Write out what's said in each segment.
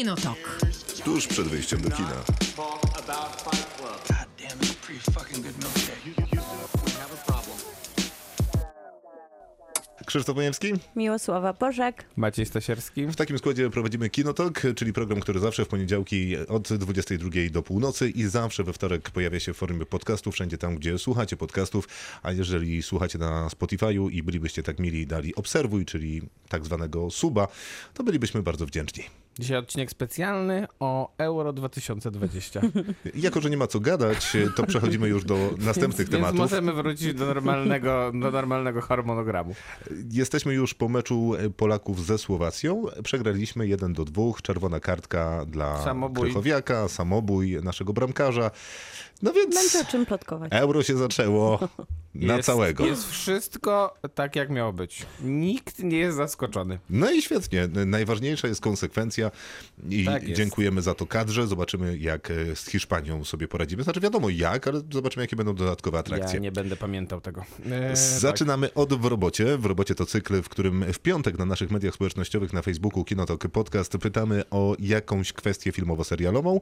Kinotok. Tuż przed wyjściem do kina. Krzysztof Majewski. Miłosława Bożek. Maciej Stasierski. W takim składzie prowadzimy Kinotok, czyli program, który zawsze w poniedziałki od 22 do północy i zawsze we wtorek pojawia się w formie podcastu, wszędzie tam, gdzie słuchacie podcastów, a jeżeli słuchacie na Spotify'u i bylibyście tak mili i dali obserwuj, czyli tak zwanego suba, to bylibyśmy bardzo wdzięczni. Dzisiaj odcinek specjalny o Euro 2020. Jako, że nie ma co gadać, to przechodzimy już do następnych więc, tematów. Więc możemy wrócić do normalnego, do normalnego harmonogramu. Jesteśmy już po meczu Polaków ze Słowacją. Przegraliśmy 1 do 2. Czerwona kartka dla Samobój. Krychowiaka, samobój naszego bramkarza. No więc Będzie o czym plotkować. euro się zaczęło na jest, całego. Jest wszystko tak, jak miało być. Nikt nie jest zaskoczony. No i świetnie. Najważniejsza jest konsekwencja i Tak jest. dziękujemy za to kadrze. Zobaczymy, jak e, z Hiszpanią sobie poradzimy. Znaczy wiadomo jak, ale zobaczymy, jakie będą dodatkowe atrakcje. Ja nie będę pamiętał tego. E, tak. Zaczynamy od w robocie. W robocie to cykl, w którym w piątek na naszych mediach społecznościowych, na Facebooku, Kinotok Podcast pytamy o jakąś kwestię filmowo-serialową.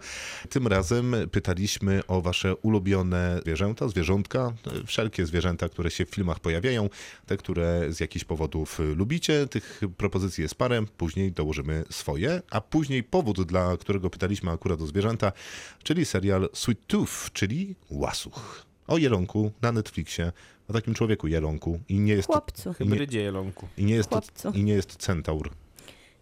Tym razem pytaliśmy o wasze ulubione zwierzęta, zwierzątka, wszelkie zwierzęta, które się w filmach pojawiają, te, które z jakichś powodów lubicie. Tych propozycji jest parę, później dołożymy swoje, a później powód, dla którego pytaliśmy akurat o zwierzęta, czyli serial Sweet Tooth, czyli łasuch. O jelonku na Netflixie, o takim człowieku jelonku i nie jest to, Chłopcu. i nie, Hybrydzie jelonku. i nie jest to, Chłopcu. i nie jest centaur.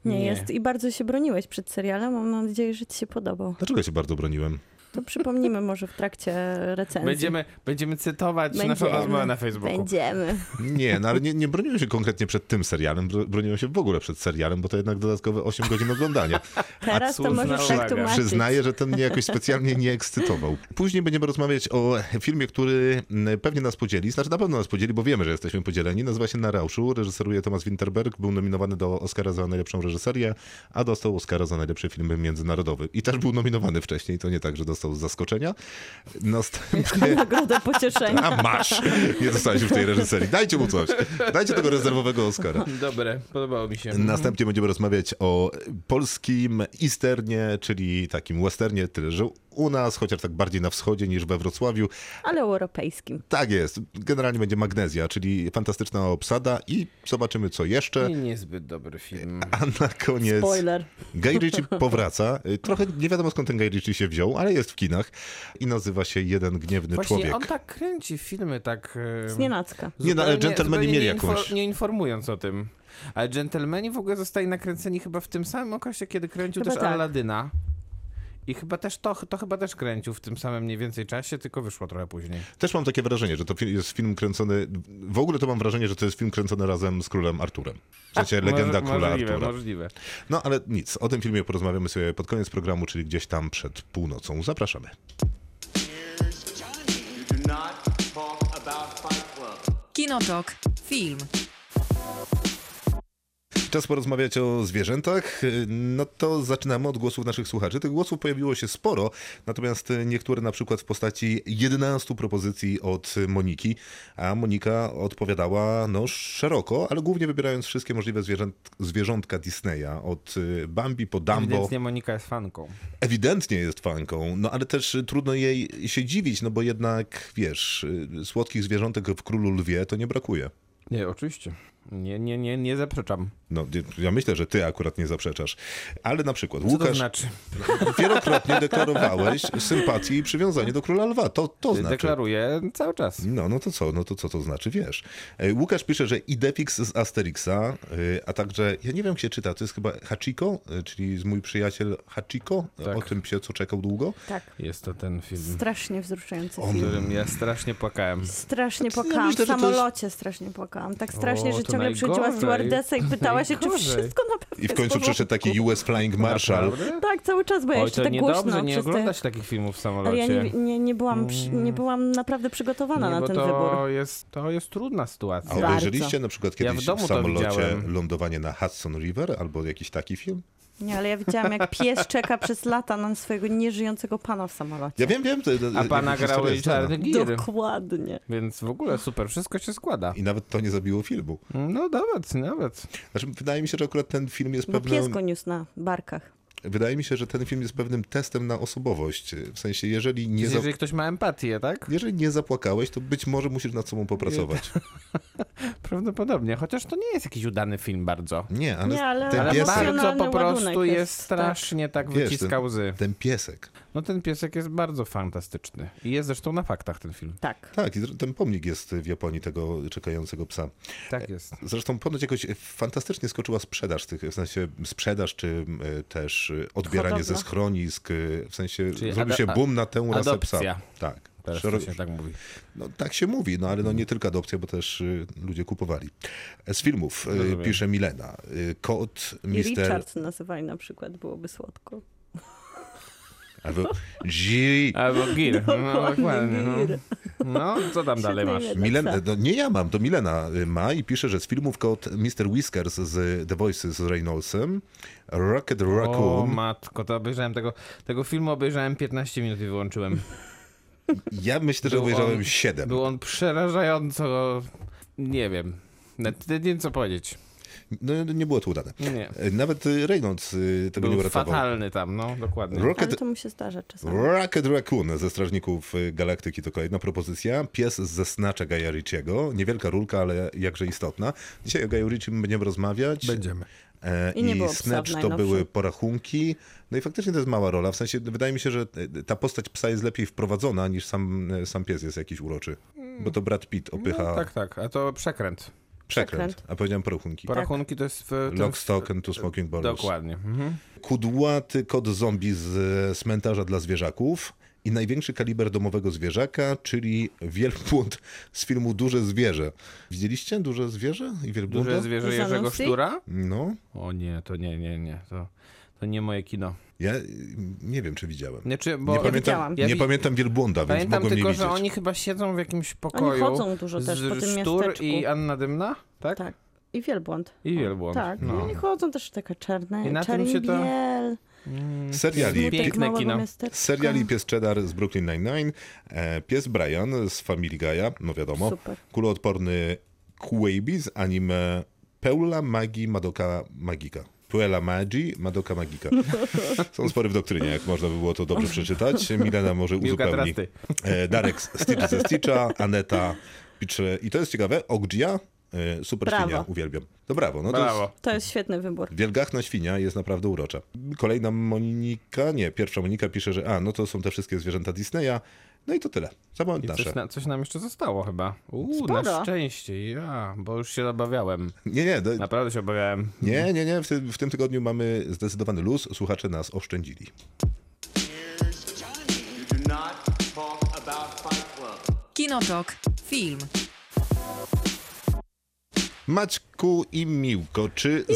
Nie, Nie. jest i bardzo się broniłeś przed serialem. Mam nadzieję, że ci się podobał. Dlaczego się bardzo broniłem? To przypomnimy może w trakcie recenzji. Będziemy, będziemy cytować naszą Będziemy. rozmowę na Facebooku. Będziemy. Nie, no ale nie, nie broniłem się konkretnie przed tym serialem, bro- broniłem się w ogóle przed serialem, bo to jednak dodatkowe 8 godzin oglądania. Teraz to możesz tak tłumaczyć. Przyznaję, że ten mnie jakoś specjalnie nie ekscytował. Później będziemy rozmawiać o filmie, który mm, pewnie nas podzieli, znaczy na pewno nas podzieli, bo wiemy, że jesteśmy podzieleni. Nazywa się Na Rauszu, reżyseruje Thomas Winterberg, był nominowany do Oscara za najlepszą reżyserię, a dostał Oscara za najlepszy film międzynarodowy. I też był nominowany wcześniej, to nie tak, że dostał z zaskoczenia. Następnie... Nagroda pocieszenia. A masz! Nie dostałeś już tej reżyserii. Dajcie mu coś. Dajcie tego rezerwowego Oscara. Dobre, podobało mi się. Następnie będziemy rozmawiać o polskim easternie, czyli takim westernie, tyle że u nas, chociaż tak bardziej na wschodzie niż we Wrocławiu. Ale europejskim. Tak jest. Generalnie będzie Magnezja, czyli fantastyczna obsada i zobaczymy co jeszcze. I niezbyt dobry film. A na koniec Spoiler. Guy Ritchie powraca. Trochę nie wiadomo skąd ten Guy Ritchie się wziął, ale jest w kinach i nazywa się Jeden Gniewny Właśnie Człowiek. on tak kręci filmy, tak... Z nienacka. Nie, no, ale dżentelmeni mieli nie jakąś- Nie informując o tym. Ale dżentelmeni w ogóle zostali nakręceni chyba w tym samym okresie, kiedy kręcił Chyba też tak. Aladyna. I chyba też to, to chyba też kręcił w tym samym mniej więcej czasie, tylko wyszło trochę później. Też mam takie wrażenie, że to jest film kręcony. W ogóle to mam wrażenie, że to jest film kręcony razem z królem Arturem. W sensie legenda Może- króla możliwe, Artura. Możliwe. No ale nic, o tym filmie porozmawiamy sobie pod koniec programu, czyli gdzieś tam przed północą. Zapraszamy. Kinotok. Film. Czas porozmawiać o zwierzętach. No to zaczynamy od głosów naszych słuchaczy. Tych głosów pojawiło się sporo, natomiast niektóre na przykład w postaci 11 propozycji od Moniki, a Monika odpowiadała no szeroko, ale głównie wybierając wszystkie możliwe zwierzęt, zwierzątka Disneya, od y, Bambi po Dumbo. Ewidentnie Monika jest fanką. Ewidentnie jest fanką, no ale też trudno jej się dziwić, no bo jednak, wiesz, y, słodkich zwierzątek w Królu Lwie to nie brakuje. Nie, oczywiście. Nie, nie, nie, nie zaprzeczam. No, ja myślę, że ty akurat nie zaprzeczasz. Ale na przykład Co to Łukasz, znaczy? wielokrotnie deklarowałeś sympatię i przywiązanie do Króla Lwa. To, to znaczy. Deklaruję cały czas. No, no to co? No to co to znaczy, wiesz? E, Łukasz pisze, że Idefix z Asterixa, e, a także, ja nie wiem jak się czyta, to jest chyba Hachiko, e, czyli z mój przyjaciel Hachiko, Tak. o tym psie, co czekał długo. Tak. Jest to ten film, Strasznie wzruszający w film. którym ja strasznie płakałem. Strasznie Ja płakałam. myślę, w to jest- samolocie strasznie płakałam. Tak strasznie, O, że to ciągle przychodziła stewardessa i pytała się, czy wszystko na pewno I w końcu przyszedł taki. US Flying Marshal. Tak, cały czas, bo ja jeszcze tak głośno nie przez te... oglądać takich filmów w samolocie. Ale ja nie, nie, nie, byłam, przy- nie byłam naprawdę przygotowana Nie, na ten to wybór. Jest, to jest trudna A sytuacja. Bardzo. obejrzeliście na przykład Ja w kiedyś w, samolocie lądowanie na Hudson River albo jakiś taki film? Nie, ale ja widziałam, jak pies czeka przez lata na swojego nieżyjącego pana w samolocie. Ja wiem, wiem. To, to, A pana historia grał jest znana. Richard Gere, Dokładnie. więc w ogóle super, wszystko się składa. I nawet to nie zabiło filmu. No nawet, nawet. Znaczy, wydaje mi się, że akurat ten film jest Bo pewną... pies go niósł na barkach. wydaje mi się, że ten film jest pewnym testem na osobowość. W sensie, jeżeli nie, za... Jeżeli ktoś ma empatię, tak? jeżeli nie zapłakałeś, to być może musisz nad sobą popracować. Prawdopodobnie, chociaż to nie jest jakiś udany film bardzo. Nie, ale, Nie, ale- ten Ale piesek, bardzo po prostu jest, jest, strasznie tak, Wiesz, wyciska łzy. ten piesek. No ten piesek jest bardzo fantastyczny. I jest zresztą na faktach ten film. Tak. Tak, i ten pomnik jest w Japonii tego czekającego psa. Tak jest. Zresztą ponoć jakoś fantastycznie skoczyła sprzedaż tych, w sensie sprzedaż, czy e, też e, odbieranie ze Hodowla. schronisk, e, w sensie Czyli zrobił się boom na tę rasę psa. adopcja. Tak. Teraz Szero- się tak mówi. No, tak się mówi, no ale no nie tylko adopcja, bo też y, ludzie kupowali. Z filmów y, pisze Milena. Y, Kot, I Mister... Richard nazywali na przykład, byłoby słodko. Albo G. Albo Gil. No dokładnie. No, no co tam dalej masz? Psa. no nie ja mam, to Milena y, ma i pisze, że z filmów kot Mr. Whiskers z The Voice z Reynoldsem, Rocket O Raccoon. matko, to obejrzałem tego, tego filmu, obejrzałem 15 minut i wyłączyłem. Ja myślę, że Był obejrzałem on- 7. Był on przerażająco, nie wiem, nawet nie wiem co powiedzieć. No, nie było to udane. Nie. Nawet y, Reynolds y, tego nie Był uratował. fatalny tam, no dokładnie. Ale Rocket to mu się zdarza czasami. Rocket Raccoon ze Strażników y, Galaktyki to kolejna propozycja. Pies ze Snatcha Gaja Ritchiego. Niewielka rulka, ale jakże istotna. Dzisiaj o Gaju Ritchie będziemy rozmawiać. Będziemy. E, I nie było psa w Snatch to były porachunki. No i faktycznie to jest mała rola. W sensie wydaje mi się, że e, ta postać psa jest lepiej wprowadzona niż sam, e, sam pies jest jakiś uroczy. Bo to Brad Pitt opycha No, tak, tak, a to przekręt. przekręt, przekręt. a powiedziałem porachunki. Porachunki to jest w... to Lock, jest- Stock and Two Smoking Barrels. Dokładnie. Mhm. Kudłaty kot zombie z cmentarza dla zwierzaków i największy kaliber domowego zwierzaka, czyli wielbłąd z filmu Duże Zwierzę. Widzieliście Duże Zwierzę i wielbłąda? Duże zwierzę Z Jerzego? Sztura? No, O nie, to nie, nie, nie. To, to nie moje kino. ja y, nie wiem, czy widziałem. Nie, czy, bo nie pamiętam, widziałam. Ja nie pamiętam wielbłąda, więc Pamiętam mogłem tylko, nie że widzieć. oni chyba siedzą w jakimś pokoju. chodzą dużo też z po tym Sztur miasteczku. i Anna Dymna, tak? Tak. I wielbłąd. I wielbłąd. Tak. No. Oni chodzą też taka czarna, I na tym się to-. Seriali. Piękne kino. Seriali Pies Cheddar z Brooklyn Nine-Nine, e, Pies Brian z Family Guy'a, no wiadomo, Super. kuloodporny Kuwabi z anime Peula Magi Madoka Magika. Puella Magi Madoka Magika. Są spory w doktrynie, jak można by było to dobrze przeczytać. Milena może uzupełni. E, Darek Stitch ze Stitcha, Aneta pisze, i to jest ciekawe, Ogdzia, e, super Brawo. świnia, uwielbiam. No brawo, no to jest, Brawo. To jest świetny wybór. Wielgachna świnia jest naprawdę urocza. Kolejna Monika, nie, pierwsza Monika pisze, że a, no to są te wszystkie zwierzęta Disneya. No i to tyle. Zabawne I nasze. coś, na, coś nam jeszcze zostało chyba. Uuu, Sporo. na szczęście, ja, bo już się obawiałem. Nie, nie, do, Naprawdę się obawiałem. nie, nie, nie. W, tym- w tym tygodniu mamy zdecydowany luz. Słuchacze nas oszczędzili. Kinotok. Film. Maćku i Miłko, czy I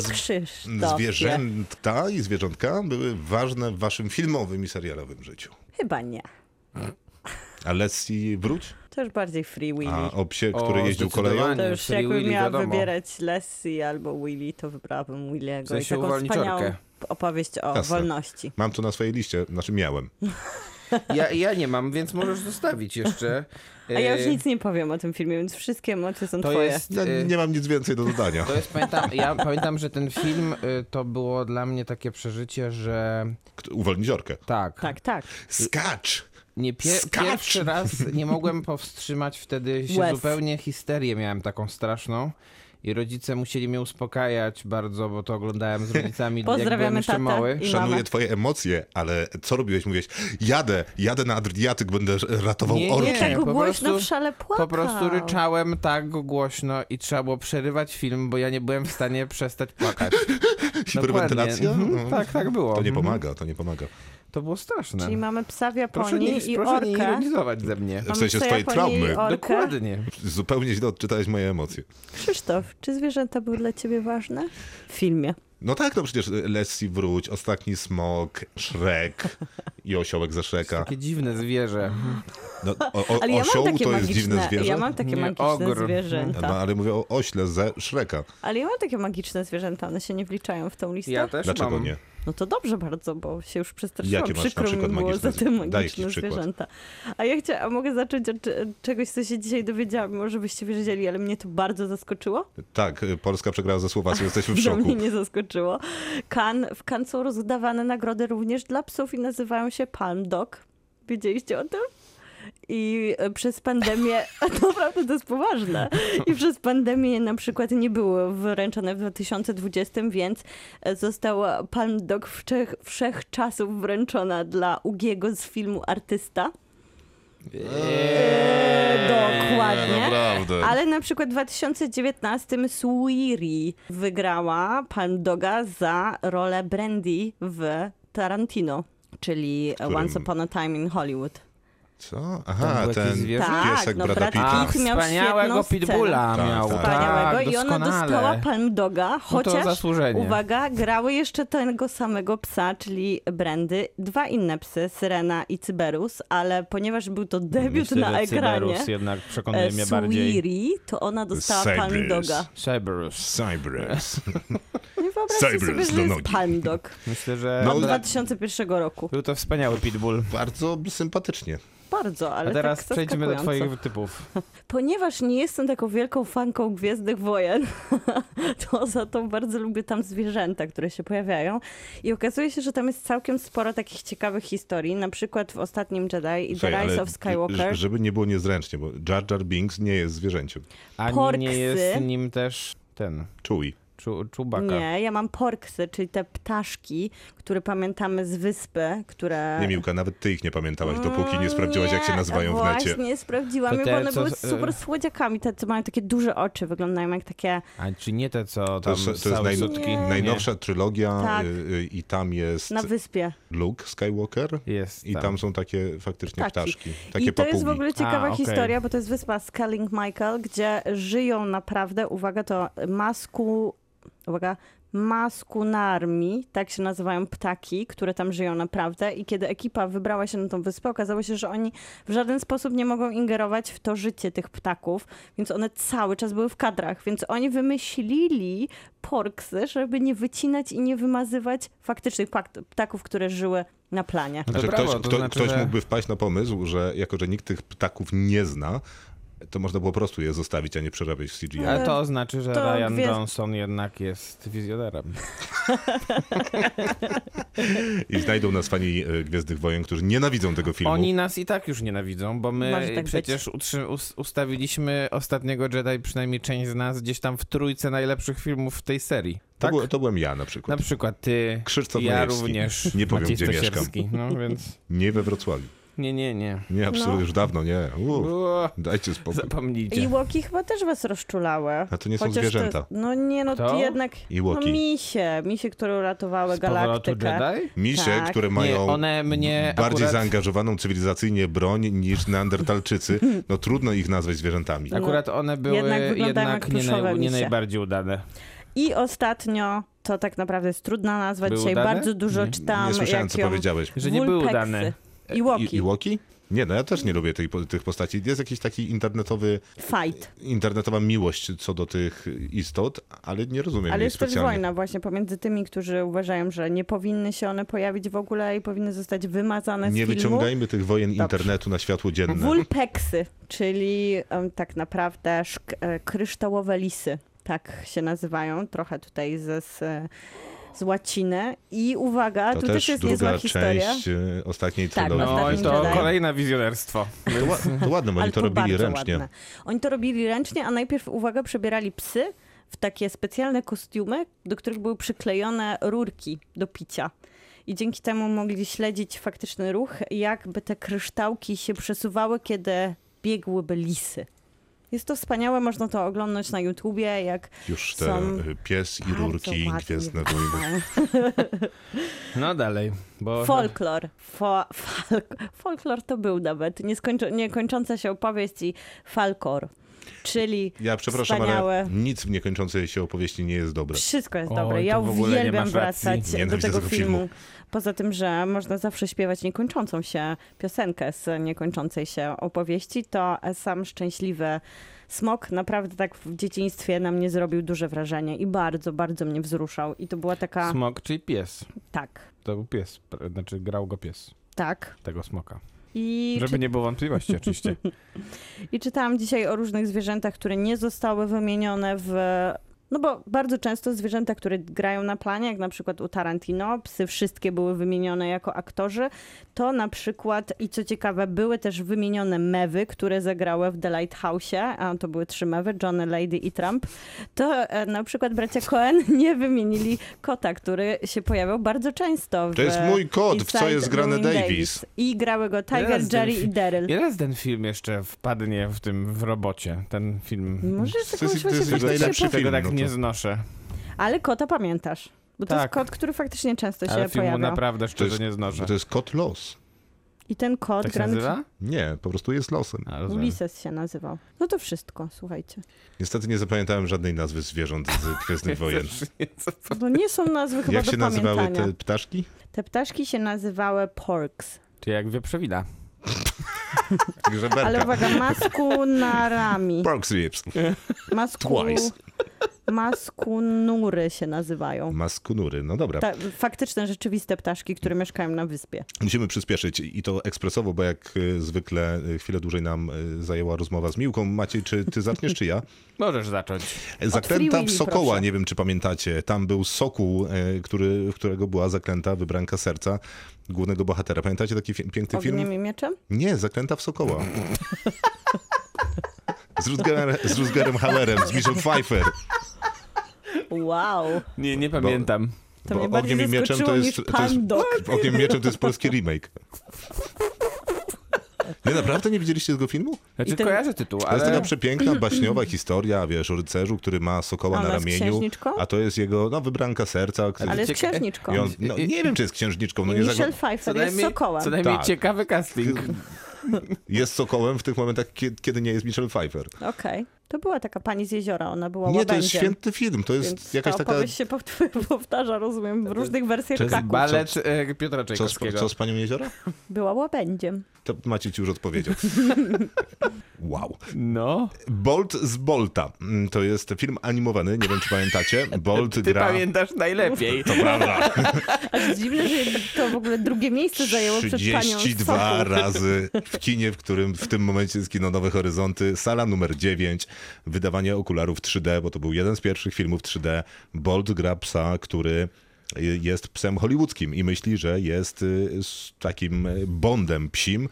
zwierzęta i zwierzątka były ważne w waszym filmowym i serialowym życiu? Chyba nie. A Leslie wróć? To już bardziej Free Willy. A o psie, O, który jeździł koleją? zdecydowanie. To już Free jakbym Willy, miała wiadomo. wybierać Leslie albo Willy, to wybrałabym Williego. W sensie I taką wspaniałą opowieść o Jasne. wolności. Mam to na swojej liście, znaczy miałem. Ja, ja nie mam, więc możesz zostawić jeszcze. A ja już E, nic nie powiem o tym filmie, więc wszystkie emocje są To twoje. jest, Ja e, nie mam nic więcej do dodania. to jest, pamiętam, ja pamiętam, że ten film y, to było dla mnie takie przeżycie, że Kto- Uwolniziorkę. tak, Tak, tak. Skacz! Nie pie Skacz! pierwszy raz nie mogłem powstrzymać wtedy się Łez. zupełnie histerię miałem taką straszną. I rodzice musieli mnie uspokajać bardzo, bo to oglądałem z rodzicami, jak byłem jeszcze tatę mały. i Szanuję mamę. twoje emocje, ale co robiłeś? Mówiłeś, jadę, jadę na Adriatyk, będę ratował Nie, orki. nie. Tak po głośno prostu- w szale płakał. Po prostu ryczałem tak głośno i trzeba było przerywać film, bo ja nie byłem w stanie przestać płakać. Hiperwentylacja? No. Tak, tak było. To nie Mhm. pomaga, to nie pomaga. To było straszne. Czyli mamy psa w Proszę nie, Japonii i proszę nie orkę. ironizować ze mnie. W Mamy sensie psa swojej Japonii i traumy. Dokładnie. Zupełnie źle odczytałeś moje emocje. Krzysztof, czy zwierzęta były dla ciebie ważne? W filmie. No tak, no przecież Leslie Wróć, Ostatni Smok, Shrek i osiołek ze Shreka. Takie dziwne zwierzę. No, o, o, Ale ja osioł mam takie to jest magiczne, dziwne zwierzę. ja mam takie Nie, magiczne ogr. zwierzęta. No ale mówię o ośle ze Shreka. Ale ja mam takie magiczne zwierzęta, one się nie wliczają w tą listę. Ja też Dlaczego mam. nie? No to dobrze bardzo, bo się już przestraszyłam. Jakie masz na Przykro przykład było magiczne za te magiczne zwierzęta. A ja chciałam, a mogę zacząć od cze- czegoś, co się dzisiaj dowiedziałam. Może byście wiedzieli, ale mnie to bardzo zaskoczyło. Tak, Polska przegrała ze Słowacją, jesteśmy w To szoku. mnie nie zaskoczyło. Zaskoczyło. Kan, w Cannes są rozdawane nagrody również dla psów i nazywają się Palm Dog. Wiedzieliście o tym? I e, przez pandemię, naprawdę to jest poważne, i przez pandemię na przykład nie były wręczone w 2020, więc e, została Palm Dog wszech, wszechczasów wręczona dla Ugiego z filmu Artysta. Eee, dokładnie. Naprawdę. Ale na przykład w 2019 Suiri wygrała Palm Doga za rolę Brandy w Tarantino, czyli którym? Once Upon a Time in Hollywood. Co? Aha, jakiś ten zwierzę? Tak, piesek no Brada Brad Pitta. Pitt miał wspaniałego pitbulla scenę. miał. Tak, tak. Wspaniałego Tak, i ona doskonale. dostała Palm Doga, No chociaż zasłużenie. uwaga, grały jeszcze tego samego psa, czyli Brandy, dwa inne psy, Syrena i Cyberus, ale ponieważ był to debiut Myślę, na ekranie Cyberus jednak przekonuje e, mnie bardziej. Suiri, to ona dostała Palm Cyberus. Doga. Cyberus. Cyberus. No i wyobraźcie Cyberus sobie, że jest nogi. Palm Dog. Myślę, że No, Od dla- 2001 roku. był to wspaniały pitbull. Bardzo sympatycznie. Bardzo, ale A teraz tak przejdźmy do twoich typów. Ponieważ nie jestem taką wielką fanką Gwiezdnych Wojen, to za to bardzo lubię tam zwierzęta, które się pojawiają. I okazuje się, że tam jest całkiem sporo takich ciekawych historii. Na przykład w ostatnim Jedi i The Rise ale of Skywalker. Żeby nie było niezręcznie, bo Jar Jar Binks nie jest zwierzęciem. Ani Porksy. nie jest nim też ten, Chewie. Czu, czubaka. Nie, ja mam porksy, czyli te ptaszki, które pamiętamy z wyspy, które... Nie, Miłka, nawet ty ich nie pamiętałaś, dopóki nie sprawdziłaś, jak się nazywają w necie. Właśnie, sprawdziłam, To bo te, one co były super słodziakami, te, co mają takie duże oczy, wyglądają jak takie... A czy nie te, co To tam jest, to jest naj? Nie. najnowsza trylogia Tak. y, y, i tam jest Na wyspie. Luke Skywalker Jest i tam są takie faktycznie Ptaki. ptaszki. Takie I to papugi. jest w ogóle ciekawa A, historia, bo to jest wyspa Skelling Michael, gdzie żyją naprawdę, uwaga, to masku, uwaga, maskunarmi, tak się nazywają ptaki, które tam żyją naprawdę. I kiedy ekipa wybrała się na tą wyspę, okazało się, że oni w żaden sposób nie mogą ingerować w to życie tych ptaków, więc one cały czas były w kadrach, więc oni wymyślili porksy, żeby nie wycinać i nie wymazywać faktycznych ptaków, które żyły na planie. Brawo, ktoś, to kto, znaczy, ktoś mógłby wpaść na pomysł, że jako, że nikt tych ptaków nie zna, to można było po prostu je zostawić, a nie przerabiać w CGI. Ale to znaczy, że to Ryan Johnson jednak jest wizjonerem. I znajdą nas fani e, Gwiezdnych Wojen, którzy nienawidzą tego filmu. Oni nas i tak już nienawidzą, bo my tak przecież ustawiliśmy ostatniego Jedi, przynajmniej część z nas, gdzieś tam w trójce najlepszych filmów w tej serii. to, Tak? byłem, to byłem ja na Na przykład. przykład ty, Krzysztof ja Majewski. również, Nie powiem, Maciej gdzie mieszkam. No więc Nie we Wrocławiu. Nie, nie, nie. Nie, absolutnie, No. już dawno nie. Uf, dajcie spokój. zapomnijcie. I łoki chyba też was rozczulały. A to nie są Chociaż zwierzęta. To, no nie, no To? jednak. I No łoki. misie, misie, które uratowały Z galaktykę. Jedi? Misie, Tak. które Nie, mają one mnie bardziej akurat, zaangażowaną cywilizacyjnie broń niż neandertalczycy, no trudno ich nazwać zwierzętami. akurat one były Jednak jednak, nie, naj, nie najbardziej udane. I ostatnio, to tak naprawdę jest trudno nazwać, Były dzisiaj udane? bardzo dużo Nie. czytałam. Nie słyszałem, jak co powiedziałeś. Że nie były udane. I łoki. I, I łoki? Nie, no ja też nie lubię tej, tych postaci. Jest jakiś taki internetowy, Fight. internetowa miłość co do tych istot, ale nie rozumiem Ale jest też wojna właśnie pomiędzy tymi, którzy uważają, że nie powinny się one pojawić w ogóle i powinny zostać wymazane z Nie filmu. wyciągajmy tych wojen Dobrze. internetu na światło dzienne. Vulpeksy, czyli em, tak naprawdę szk- e, kryształowe lisy, tak się nazywają, trochę tutaj ze, z, z łaciny. I uwaga, to tu też też jest niezła druga historia. część e, ostatniej Tak, trylogii. No i to Jedi. kolejne wizjonerstwo. To, to ładne, bo oni to robili bardzo ręcznie. Ładne. Oni to robili ręcznie, a najpierw, uwaga, przebierali psy w takie specjalne kostiumy, do których były przyklejone rurki do picia. I dzięki temu mogli śledzić faktyczny ruch, jakby te kryształki się przesuwały, kiedy biegłyby lisy. Jest to wspaniałe, można to oglądać na YouTubie, jak Już te Są e, pies i bardzo rurki ładnie Gwiezdne Wojny. wykonane. No dalej, bo... Folklor. Fo, folklor to był nawet nieskończo, niekończąca się opowieść i falkor, czyli Ja przepraszam, wspaniałe... ale nic w niekończącej się opowieści nie jest dobre. Wszystko jest Oj, dobre. to Ja w ogóle nie uwielbiam masz racji. wracać do Nienawidzę tego tego filmu. filmu. Poza tym, że można zawsze śpiewać niekończącą się piosenkę z niekończącej się opowieści, to sam szczęśliwy smok naprawdę tak w dzieciństwie na mnie zrobił duże wrażenie i bardzo, bardzo mnie wzruszał. I to była taka... Smok, czyli pies. Tak, To był pies, pr- znaczy grał go pies, tak. tego smoka. I, Żeby nie było wątpliwości oczywiście. I czytałam dzisiaj o różnych zwierzętach, które nie zostały wymienione w No bo bardzo często zwierzęta, które grają na planie, jak na przykład u Tarantino, psy wszystkie były wymienione jako aktorzy, to na przykład, i co ciekawe, były też wymienione mewy, które zagrały w The Lighthouse'ie, a to były trzy mewy, Johnny, Lady i Trump, to e, na przykład bracia Cohen nie wymienili kota, który się pojawiał bardzo często w To jest mój kot, w co jest grane Llewellyn Davis. I grały go Tiger, Ile Jerry i Daryl. Ile razy ten film jeszcze wpadnie w tym w robocie? Ten film. Może jest- jakąś właśnie najlepszy film. Tak no nie znoszę. Ale kota pamiętasz. Bo to Tak. jest kot, który faktycznie często się Ale filmu pojawia. naprawdę szczerze jest, nie znoszę. to jest kot los. I ten kot Tak się grany nazywa? Nie, po prostu jest losem. A. Ulises się nazywał. No to wszystko, słuchajcie. Niestety nie zapamiętałem żadnej nazwy zwierząt z Gwiezdnych Wojen. No nie są nazwy chyba Jak do się nazywały te ptaszki? Te ptaszki się nazywały porks. Czy jak wieprzowina. Ale uwaga, maskunarami. Pork ribs. Masku... Twice. Maskunury się nazywają. Maskunury. No dobra. Ta, faktyczne, rzeczywiste ptaszki, które mieszkają na wyspie. Musimy przyspieszyć i to ekspresowo, bo jak y, zwykle y, chwilę dłużej nam y, zajęła rozmowa z Miłką. Maciej, czy ty zaczniesz, czy ja? Możesz zacząć. Zaklęta w Sokoła, proszę. nie wiem czy pamiętacie. Tam był Sokół, który, w którego była zaklęta wybranka serca głównego bohatera. Pamiętacie taki fi- piękny film? Ogniem i mieczem? Nie, Zaklęta w Sokoła. Z Rutgerem, z Rutgerem Hauerem, z Michelle Pfeiffer. Wow. Nie, nie pamiętam. To Bo mnie Ogniem i mieczem to jest, to jest, Dok. Ogniem i mieczem to jest polski remake. Nie, naprawdę nie widzieliście tego filmu? Znaczy ten- kojarzę tytuł, To jest ale... taka przepiękna, baśniowa historia, wiesz, o rycerzu, który ma sokoła A na ramieniu, a to jest jego, no, wybranka serca. który- Ale jest Cieka- księżniczką. On, no, nie wiem, czy jest księżniczką, no nie Michelle zago- Co Pfeiffer jest najmniej, sokołem. co najmniej Tak. ciekawy casting. jest sokołem w tych momentach, kie- kiedy nie jest Michelle Pfeiffer. Okej. To była taka pani z jeziora, ona była Nie, to jest łabędziem. święty film, to jest Więc jakaś ta taka... się pow- powtarza, rozumiem, w różnych wersjach To jest kaku. Balet e, Piotra Co z, Czajkowskiego. co z panią Jeziora? Była łabędziem. To Maciej ci już odpowiedział. Wow. No, Bolt z Bolta. Mm, To jest film animowany, nie wiem czy pamiętacie. Bolt ty gra... pamiętasz najlepiej. To prawda. Aż dziwne, że to w ogóle drugie miejsce zajęło przed panią 32 Soku. razy w kinie, w którym w tym momencie jest kino Nowe Horyzonty, sala numer 9, wydawanie okularów 3D, bo to był jeden z pierwszych filmów 3D. Bolt gra psa, który jest psem hollywoodzkim i myśli, że jest y, z takim bondem psim.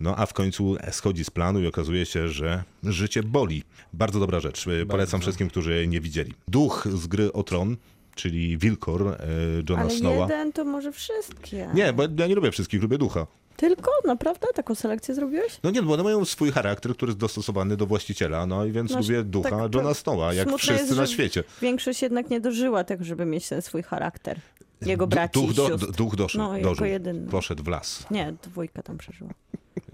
No a w końcu schodzi z planu i okazuje się, że życie boli. Bardzo dobra rzecz. Y, Polecam wszystkim, którzy nie widzieli. Duch z gry o tron, czyli Wilkor y, Johna Ale Snowa. jeden to może wszystkie. Nie, bo ja nie lubię wszystkich, lubię ducha. Tylko? Naprawdę? Taką selekcję zrobiłeś? No nie, bo one mają swój charakter, który jest dostosowany do właściciela, no i więc No, lubię ducha tak Johna Snowa, jak wszyscy jest, na świecie. Większość jednak nie dożyła tego, żeby mieć ten swój charakter. Jego braci duch, do, duch doszedł, No, dożył, jedyny. poszedł w las. Nie, dwójka tam przeżyła.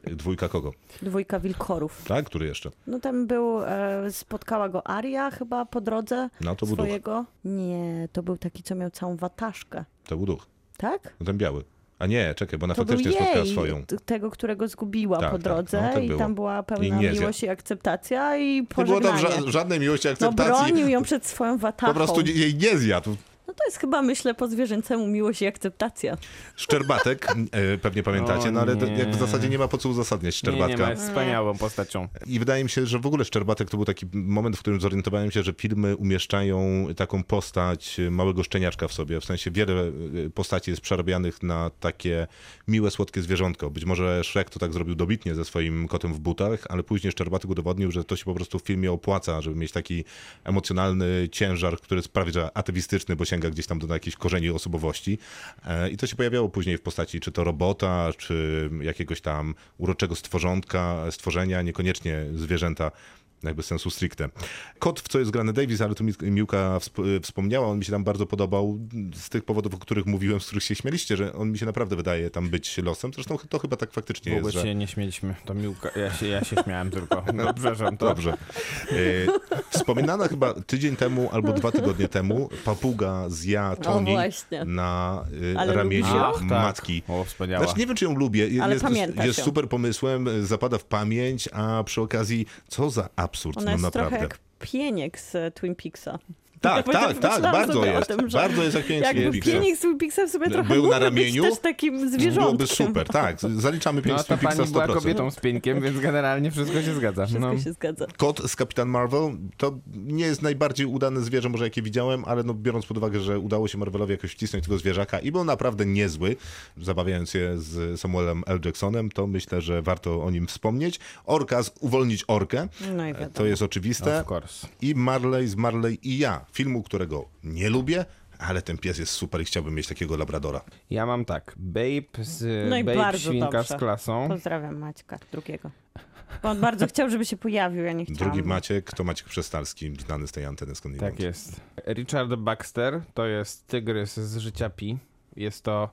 Dwójka kogo? Dwójka wilkorów. Tak? Który jeszcze? No tam był, e, spotkała go Aria chyba po drodze No to był duch. swojego. Nie, to był taki, co miał całą wataszkę. To był duch. Tak? No ten biały. A nie, czekaj, bo ona To był faktycznie spotkała jej, swoją. t- tego, którego zgubiła Tak, po tak, drodze no, tak i tam była pełna I miłość i akceptacja i Nie było pożegnanie. tam ża- żadnej miłości, no akceptacji. bronił ją przed swoją watachą. po prostu jej nie zjadł. No to jest chyba, myślę, po zwierzęcemu miłość i akceptacja. Szczerbatek, e, pewnie pamiętacie, O no ale nie. jak w zasadzie nie ma po co uzasadniać Nie, nie Szczerbatka. ma, jest wspaniałą postacią. I wydaje mi się, że w ogóle Szczerbatek to był taki moment, w którym zorientowałem się, że filmy umieszczają taką postać małego szczeniaczka w sobie. W sensie wiele y, postaci jest przerabianych na takie miłe, słodkie zwierzątko. Być może Shrek to tak zrobił dobitnie ze swoim kotem w butach, ale później Szczerbatek udowodnił, że to się po prostu w filmie opłaca, żeby mieć taki emocjonalny ciężar, który jest prawie że atewistyczny, bo sięga gdzieś tam do jakichś korzeni osobowości. E, I to się pojawiało później w postaci czy to robota, czy jakiegoś tam uroczego stworzonka, stworzenia, niekoniecznie zwierzęta jakby sensu stricte. Kot, w co jest grany Davis, ale tu Mi- Miłka wsp- wspomniała, on mi się tam bardzo podobał z tych powodów, o których mówiłem, z których się śmieliście, że on mi się naprawdę wydaje tam być losem. Zresztą to chyba tak faktycznie W ogóle jest, że... się nie śmieliśmy. To Miłka, ja się, ja się śmiałem tylko. No, przepraszam, to Dobrze. E, Wspominana chyba tydzień temu albo dwa tygodnie temu papuga zja Toni właśnie. na Ale ramieniu? Ach, tak. matki. O, wspaniała. Znaczy nie wiem, czy ją lubię. Ale jest jest ją. super pomysłem, zapada w pamięć, a przy okazji, co za absurd, Ona no jest naprawdę. trochę jak pieniek z Twin Peaksa. Tak, Ja tak, tak, bardzo jest. tym, bardzo jest jak pięć Jakby Pixel. Phoenix Twin Pixel sobie trochę Był na ramieniu, być też takim zwierzątkiem. Byłoby super, tak. Zaliczamy pięć No Twin ta Peaksa pani była 100%. kobietą z pieńkiem, więc generalnie wszystko się zgadza. Wszystko No. się zgadza. Kot z Kapitan Marvel to nie jest najbardziej udane zwierzę, może jakie widziałem, ale no, biorąc pod uwagę, że udało się Marvelowi jakoś wcisnąć tego zwierzaka i był naprawdę niezły, zabawiając się z Samuelem L. Jacksonem, to myślę, że warto o nim wspomnieć. Orka z Uwolnić Orkę, No i wiadomo. to jest oczywiste. Of course. I Marley z Marley i ja, filmu, którego nie lubię, ale ten pies jest super i chciałbym mieć takiego labradora. Ja mam tak, Babe z No i Babe bardzo Świnka dobrze. z klasą. Pozdrawiam Maćka, drugiego. Bo on bardzo chciał, żeby się pojawił, ja nie chciałam. Drugi Maciek to Maciek Przestalski, znany z tej anteny skądinąd. Tak jest. Richard Baxter to jest tygrys z życia Pi. Jest to,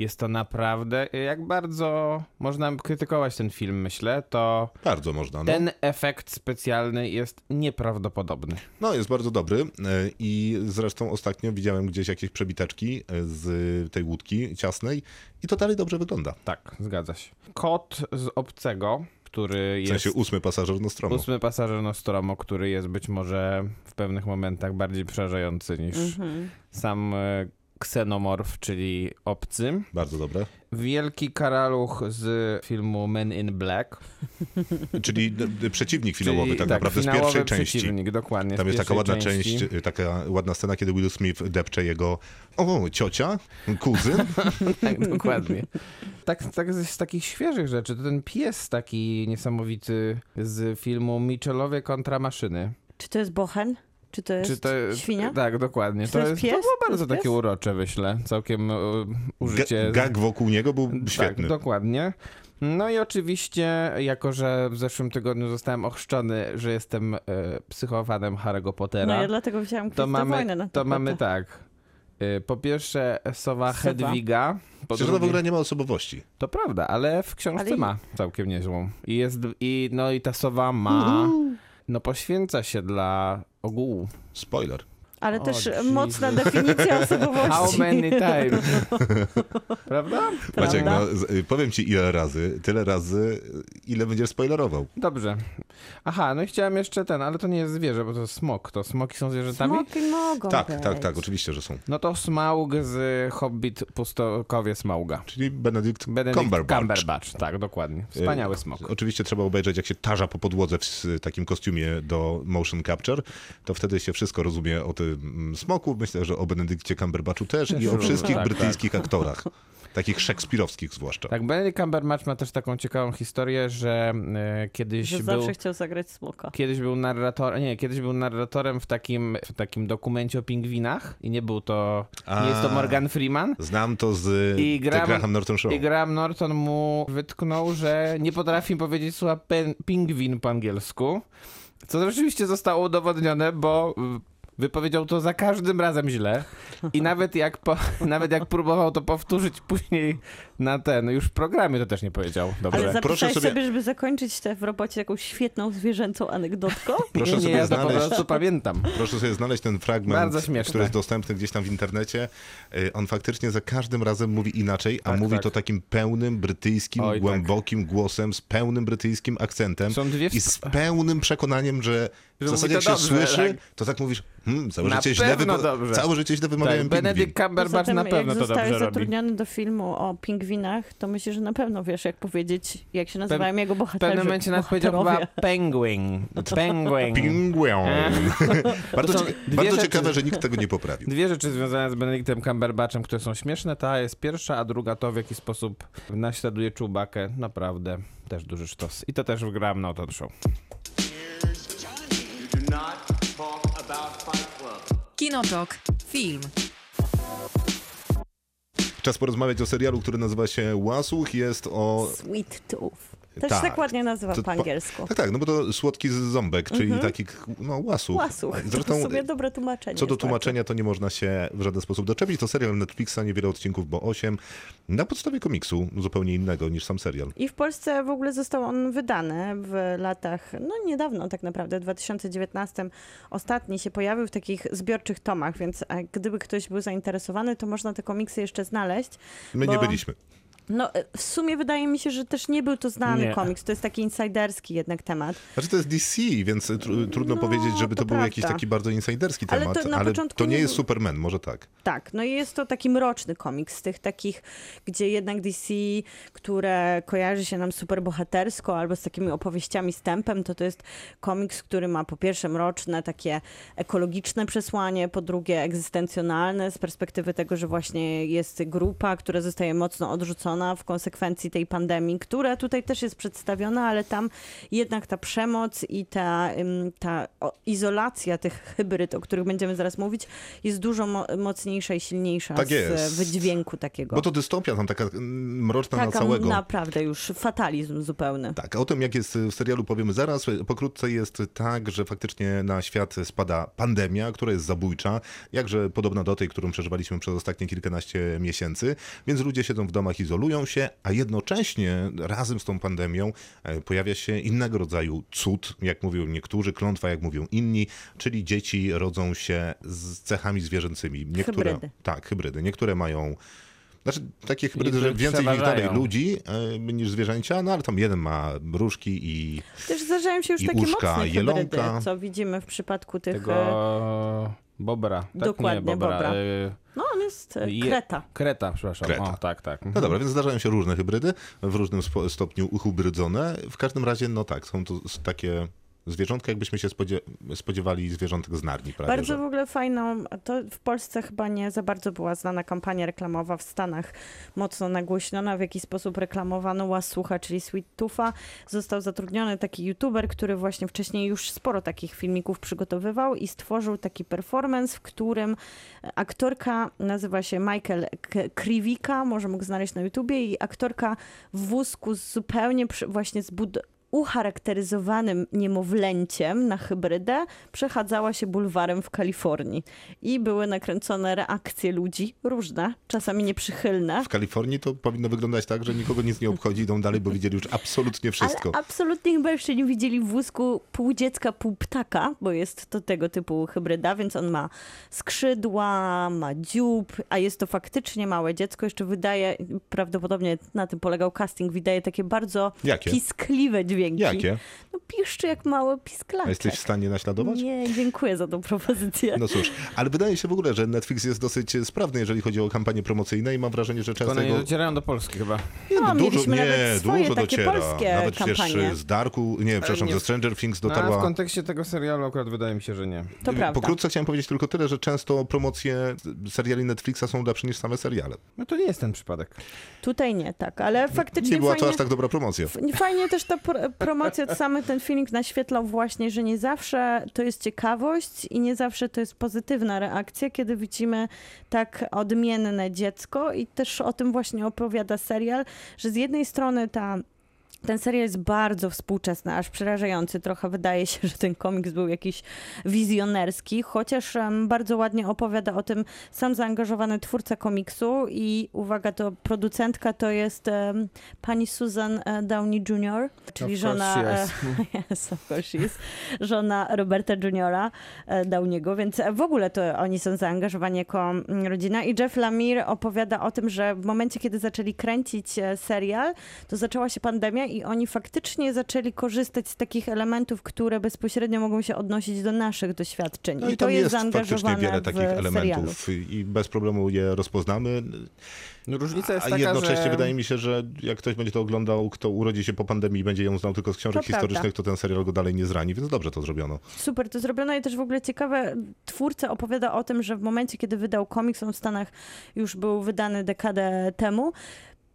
jest to naprawdę, jak bardzo można krytykować ten film, myślę, to Bardzo można. No. ten efekt specjalny jest nieprawdopodobny. no, jest bardzo dobry e, i zresztą ostatnio widziałem gdzieś jakieś przebiteczki e, z tej łódki ciasnej i to dalej dobrze wygląda. Tak, zgadza się. Kot z obcego, który W jest... sensie ósmy pasażer Nostromo. Ósmy pasażer Nostromo, który jest być może w pewnych momentach bardziej przerażający niż Mhm. sam e, ksenomorf, czyli obcy. Bardzo dobre. Wielki karaluch z filmu Men in Black. Czyli d- przeciwnik finałowy czyli, tak, naprawdę z pierwszej części. przeciwnik, dokładnie. Tam jest taka ładna część, części. e, taka ładna scena, kiedy Will Smith depcze jego o, ciocia, kuzyn. Tak, dokładnie. Tak, tak z, z takich świeżych rzeczy, to ten pies taki niesamowity z filmu Mitchellowie kontra maszyny. Czy to jest bochen? Czy to jest Czy to świnia? Tak, dokładnie. Czy to, to jest jest, pies? to było To bardzo jest takie pies? urocze, myślę. Całkiem e, użycie. Ga- Gag wokół niego był Tak, świetny. dokładnie. No i oczywiście, jako że w zeszłym tygodniu zostałem ochrzczony, że jestem e, psychofanem Harry'ego Pottera, No ja dlatego wziąłem to to mamy, wojnę na to mamy tak. E, Po pierwsze sowa Sowa. Hedwiga. Po Przecież ona w ogóle nie ma osobowości. to prawda, ale w książce Ale ma całkiem niezłą. I jest, i, no i ta sowa ma, no poświęca się dla ogółu. Spoiler. Ale O, też Jesus. mocna definicja osobowości. How many times? Prawda? Maciek, Prawda? no, y, powiem ci ile razy, tyle razy, y, ile będziesz spoilerował. Dobrze. Aha, no i chciałem jeszcze ten, ale to nie jest zwierzę, bo to jest smok. To smoki są zwierzętami? Smoki mogą Tak, być. tak, tak, oczywiście, że są. No to Smaug z Hobbit Pustokowie Smauga. Czyli Benedict, Benedict Cumberbatch. Cumberbatch. Tak, dokładnie. Wspaniały Y, smok. Oczywiście trzeba obejrzeć, jak się tarza po podłodze w takim kostiumie do motion capture, to wtedy się wszystko rozumie o tym smoku. Myślę, że o Benedykcie Cumberbatchu też i o Tak, wszystkich tak. brytyjskich aktorach. Takich szekspirowskich zwłaszcza. Tak, Benedict Cumberbatch ma też taką ciekawą historię, że e, kiedyś Że był... zawsze chciał zagrać smoka. Kiedyś był narratorem, nie, kiedyś był narratorem w takim, w takim dokumencie o pingwinach i nie był to, nie jest to A. Morgan Freeman. Znam to z I The Graham- Graham Norton Show. I Graham Norton mu wytknął, że nie potrafi powiedzieć słowa pen, pingwin po angielsku. Co rzeczywiście zostało udowodnione, bo wypowiedział to za każdym razem źle. I nawet jak, po, nawet jak próbował to powtórzyć później na ten, już w programie to też nie powiedział. Dobrze. Ale proszę sobie- sobie... żeby zakończyć te w robocie jakąś świetną zwierzęcą anegdotką? Proszę nie, nie, sobie ja to po znaleźć prostu pamiętam. Proszę sobie znaleźć ten fragment, który jest dostępny gdzieś tam w internecie. Y, On faktycznie za każdym razem mówi inaczej, a Tak, mówi tak. to takim pełnym brytyjskim, Oj, tak. głębokim głosem, z pełnym brytyjskim akcentem Są dwie i z pełnym przekonaniem, że w zasadzie jak się dobrze, słyszy, tak. to tak mówisz, hmm, całe, Na życie źle pewno wypo- dobrze. całe życie źle wymawiałem Tak. Benedict Cumberbatch na pewno jak to zostałeś dobrze robi. zatrudniony do filmu o pingwinach, to myślę, że na pewno wiesz, jak powiedzieć, jak się nazywają jego W bohaterzy. pewnym momencie nawet powiedział chyba bohaterowie. penguin. Penguin. Pingwion. bardzo cie- bardzo rzeczy- ciekawe, że nikt tego nie poprawił. Dwie rzeczy związane z Benedictem Cumberbatchem, które są śmieszne. Ta jest pierwsza, a druga to w jaki sposób naśladuje Czubakę. Naprawdę też duży sztos. I to też wgram na to show. Kinotok. Film. Czas porozmawiać o serialu, który nazywa się Łasuch. Jest o Sweet Tooth. Też Tak. tak ładnie nazywa To po angielsku. Tak, tak, no bo to słodki z ząbek, czyli taki no, łasuch. Łasuch. Zresztą to sobie dobre tłumaczenie. co do tłumaczenia, to nie można się w żaden sposób doczepić. To serial Netflixa, niewiele odcinków, bo 8, na podstawie komiksu, zupełnie innego niż sam serial. I w Polsce w ogóle został on wydany w latach, no niedawno tak naprawdę, w 2019. Ostatni się pojawił w takich zbiorczych tomach, więc e, gdyby ktoś był zainteresowany, to można te komiksy jeszcze znaleźć. My nie Bo- byliśmy. No, e, w sumie wydaje mi się, że też nie był to znany Nie. komiks. To jest taki insiderski jednak temat. Znaczy to jest DC, więc tru, trudno No, powiedzieć, żeby to, to był jakiś prawda. taki bardzo insiderski Ale temat, to na ale początku to nie nie jest Superman, może tak. Tak, no i jest to taki mroczny komiks z tych takich, gdzie jednak DC, które kojarzy się nam super bohatersko albo z takimi opowieściami z tempem, to to jest komiks, który ma po pierwsze mroczne, takie ekologiczne przesłanie, po drugie egzystencjonalne z perspektywy tego, że właśnie jest grupa, która zostaje mocno odrzucona w konsekwencji tej pandemii, która tutaj też jest przedstawiona, ale tam jednak ta przemoc i ta, ta izolacja tych hybryd, o których będziemy zaraz mówić, jest dużo mo- mocniejsza i silniejsza Tak z jest. wydźwięku takiego. Bo to dystopia tam taka mm, mroczna na Taka całego. naprawdę już fatalizm zupełny. Tak, o tym jak jest w serialu powiemy zaraz. Pokrótce jest tak, że faktycznie na świat spada pandemia, która jest zabójcza, jakże podobna do tej, którą przeżywaliśmy przez ostatnie kilkanaście miesięcy, więc ludzie siedzą w domach, izolują się, a jednocześnie razem z tą pandemią e, pojawia się innego rodzaju cud, jak mówią niektórzy, klątwa, jak mówią inni, czyli dzieci rodzą się z cechami zwierzęcymi. Niektóre, Hybrydy. Tak, hybrydy. Niektóre mają znaczy takie hybrydy, że więcej ich dalej ludzi e, niż zwierzęcia, no ale tam jeden ma różki i Też zdarzają się już takie uszka mocne hybrydy, jelonka. co widzimy w przypadku tych... Tego e, Bobra. Tak? Dokładnie, nie, Bobra. Bobra. y, No on jest je- kreta. Kreta, przepraszam. Kreta. O, tak, tak. No dobra, więc zdarzają się różne hybrydy, w różnym stopniu uhybridzone. W każdym razie, no tak, są to takie zwierzątka, jakbyśmy się spodzie- spodziewali zwierzątek z Narni prawie. Bardzo że. w ogóle fajną, to w Polsce chyba nie za bardzo była znana kampania reklamowa, w Stanach mocno nagłośniona, w jaki sposób reklamowano Łasucha, czyli Sweet Tufa. Został zatrudniony taki youtuber, który właśnie wcześniej już sporo takich filmików przygotowywał i stworzył taki performance, w którym aktorka nazywa się Michael K- Kriwika, może mógł znaleźć na YouTubie i aktorka w wózku zupełnie przy- właśnie zbud ucharakteryzowanym niemowlęciem na hybrydę przechadzała się bulwarem w Kalifornii. I były nakręcone reakcje ludzi, różne, czasami nieprzychylne. W Kalifornii to powinno wyglądać tak, że nikogo nic nie obchodzi, idą dalej, bo widzieli już absolutnie wszystko. Ale absolutnie chyba jeszcze nie widzieli w wózku pół dziecka, pół ptaka, bo jest to tego typu hybryda, więc on ma skrzydła, ma dziób, a jest to faktycznie małe dziecko. Jeszcze wydaje, prawdopodobnie na tym polegał casting, wydaje takie bardzo Jakie? piskliwe dźwięki. Jakie? No piszczy jak mały A pisklaczek. jesteś w stanie naśladować? Nie, dziękuję za tą propozycję. No cóż, ale wydaje się w ogóle, że Netflix jest dosyć sprawny, jeżeli chodzi o kampanie promocyjne i mam wrażenie, że często one nie docierają do Polski chyba. Nie, No, mieliśmy nie, nawet swoje dużo dociera. Nawet przecież kampanie. z Darku, nie, przepraszam, nie- ze Stranger Things No, ale w dotarła... kontekście tego serialu akurat wydaje mi się, że nie. To prawda. Pokrótce chciałem powiedzieć tylko tyle, że często promocje seriali Netflixa są lepsze niż same seriale. No to nie jest ten przypadek. Tutaj nie, tak, ale faktycznie Nie była fajnie... to aż tak dobra promocja. Fajnie też ta pr- promocja, samy ten filmik naświetlał właśnie, że nie zawsze to jest ciekawość i nie zawsze to jest pozytywna reakcja, kiedy widzimy tak odmienne dziecko i też o tym właśnie opowiada serial, że z jednej strony ta ten serial jest bardzo współczesny, aż przerażający. Trochę wydaje się, że ten komiks był jakiś wizjonerski, chociaż bardzo ładnie opowiada o tym sam zaangażowany twórca komiksu i uwaga, to producentka to jest em, pani Susan e, Downey Jr., czyli Of żona... she e, yes, of course she is. Żona Roberta Juniora e, Downiego, więc w ogóle to oni są zaangażowani jako rodzina. I Jeff Lemire opowiada o tym, że w momencie, kiedy zaczęli kręcić serial, to zaczęła się pandemia i oni faktycznie zaczęli korzystać z takich elementów, które bezpośrednio mogą się odnosić do naszych doświadczeń. No I, i to jest jest faktycznie zaangażowane wiele w takich serialu. elementów i bez problemu je rozpoznamy. No, różnica jest A taka, jednocześnie że... wydaje mi się, że jak ktoś będzie to oglądał, kto urodzi się po pandemii i będzie ją znał tylko z książek To prawda. historycznych, to ten serial go dalej nie zrani, więc dobrze to zrobiono. Super to zrobiono i też w ogóle ciekawe, twórca opowiada o tym, że w momencie, kiedy wydał komiks, on w Stanach już był wydany dekadę temu,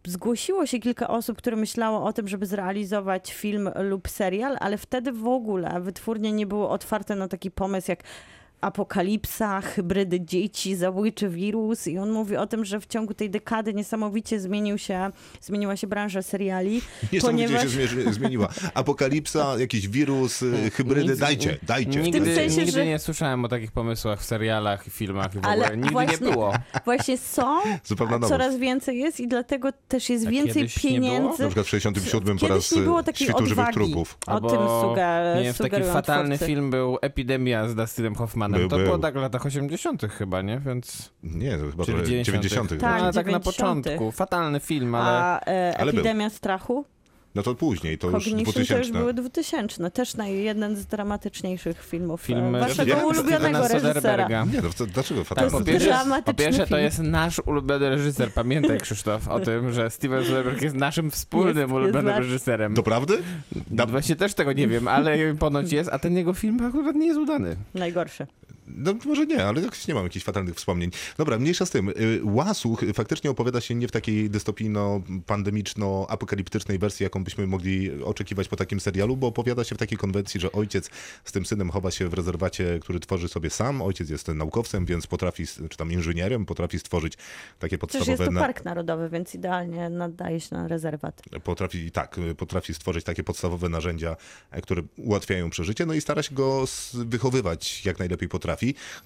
zgłosiło się kilka osób, które myślało o tym, żeby zrealizować film lub serial, ale wtedy w ogóle wytwórnie nie było otwarte na taki pomysł jak apokalipsa, hybrydy dzieci, zabójczy wirus i on mówi o tym, że w ciągu tej dekady niesamowicie zmienił się, zmieniła się branża seriali, Niesamowicie ponieważ... się zmieniła. Apokalipsa, jakiś wirus, hybrydy, Nic- dajcie, dajcie. Nigdy, W tym sensie, nigdy że- nie słyszałem o takich pomysłach w serialach i filmach i w Ale ogóle. Nigdy właśnie- nie było. Właśnie są, coraz więcej jest i dlatego też jest A więcej pieniędzy. Na przykład w 67 po raz nie było takiej świtu żywych odwagi. trupów. O tym suge- nie w taki fatalny twórcy. film był Epidemia z Dustinem Hoffmanem. Lettermanem. Był, to był. było tak w latach 80. chyba, nie? Więc... Nie, to chyba Czy w że 90. Tak, no, ale tak na 90. początku. Fatalny film, ale... A e, Ale był. Epidemia strachu? No to później, to już Cognition to 2000. już były 2000. Też naj, jeden z dramatyczniejszych filmów Film e, waszego Ja- ulubionego Stevena reżysera. Nie, no to dlaczego Tak, po pierwsze, po pierwsze to jest nasz ulubiony reżyser. Pamiętaj, Krzysztof, o tym, że Steven Soderbergh jest naszym wspólnym Jest- ulubionym jest reżyserem. Doprawdy? Da- Właśnie też tego nie wiem, ale ponoć jest, a ten jego film akurat nie jest udany. Najgorszy. No może nie, ale jakoś nie mam jakichś fatalnych wspomnień. Dobra, mniejsza z tym. Y, Łasuch faktycznie opowiada się nie w takiej dystopijno-pandemiczno-apokaliptycznej wersji, jaką byśmy mogli oczekiwać po takim serialu, bo opowiada się w takiej konwencji, że ojciec z tym synem chowa się w rezerwacie, który tworzy sobie sam. Ojciec jest naukowcem, więc potrafi, czy tam inżynierem, potrafi stworzyć takie Przecież jest podstawowe... to park narodowy, więc idealnie nadaje się na rezerwat. potrafi, tak, potrafi stworzyć takie podstawowe narzędzia, które ułatwiają przeżycie, no i stara się go wychowywać jak najlepiej potrafi.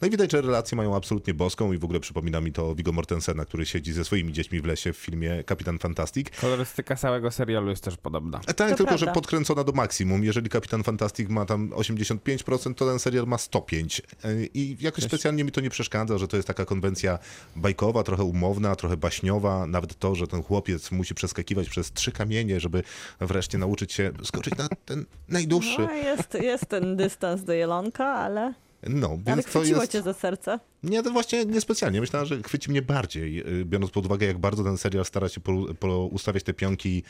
No i widać, że relacje mają absolutnie boską i w ogóle przypomina mi to Viggo Mortensena, który siedzi ze swoimi dziećmi w lesie w filmie Kapitan Fantastic. Kolorystyka całego serialu jest też podobna. E, Tak, To tylko że prawda. podkręcona do maksimum. Jeżeli Kapitan Fantastic ma tam 85%, to ten serial ma 105%. E, I jakoś specjalnie mi to nie przeszkadza, że to jest taka konwencja bajkowa, trochę umowna, trochę baśniowa. Nawet to, że ten chłopiec musi przeskakiwać przez trzy kamienie, żeby wreszcie nauczyć się skoczyć na ten najdłuższy. No, jest, jest ten dystans do Jelonka, ale, No, ale więc to chwyciło jest... cię za serce. Nie, to właśnie niespecjalnie. Myślałem, że chwyci mnie bardziej, y, biorąc pod uwagę, jak bardzo ten serial stara się po, po ustawiać te pionki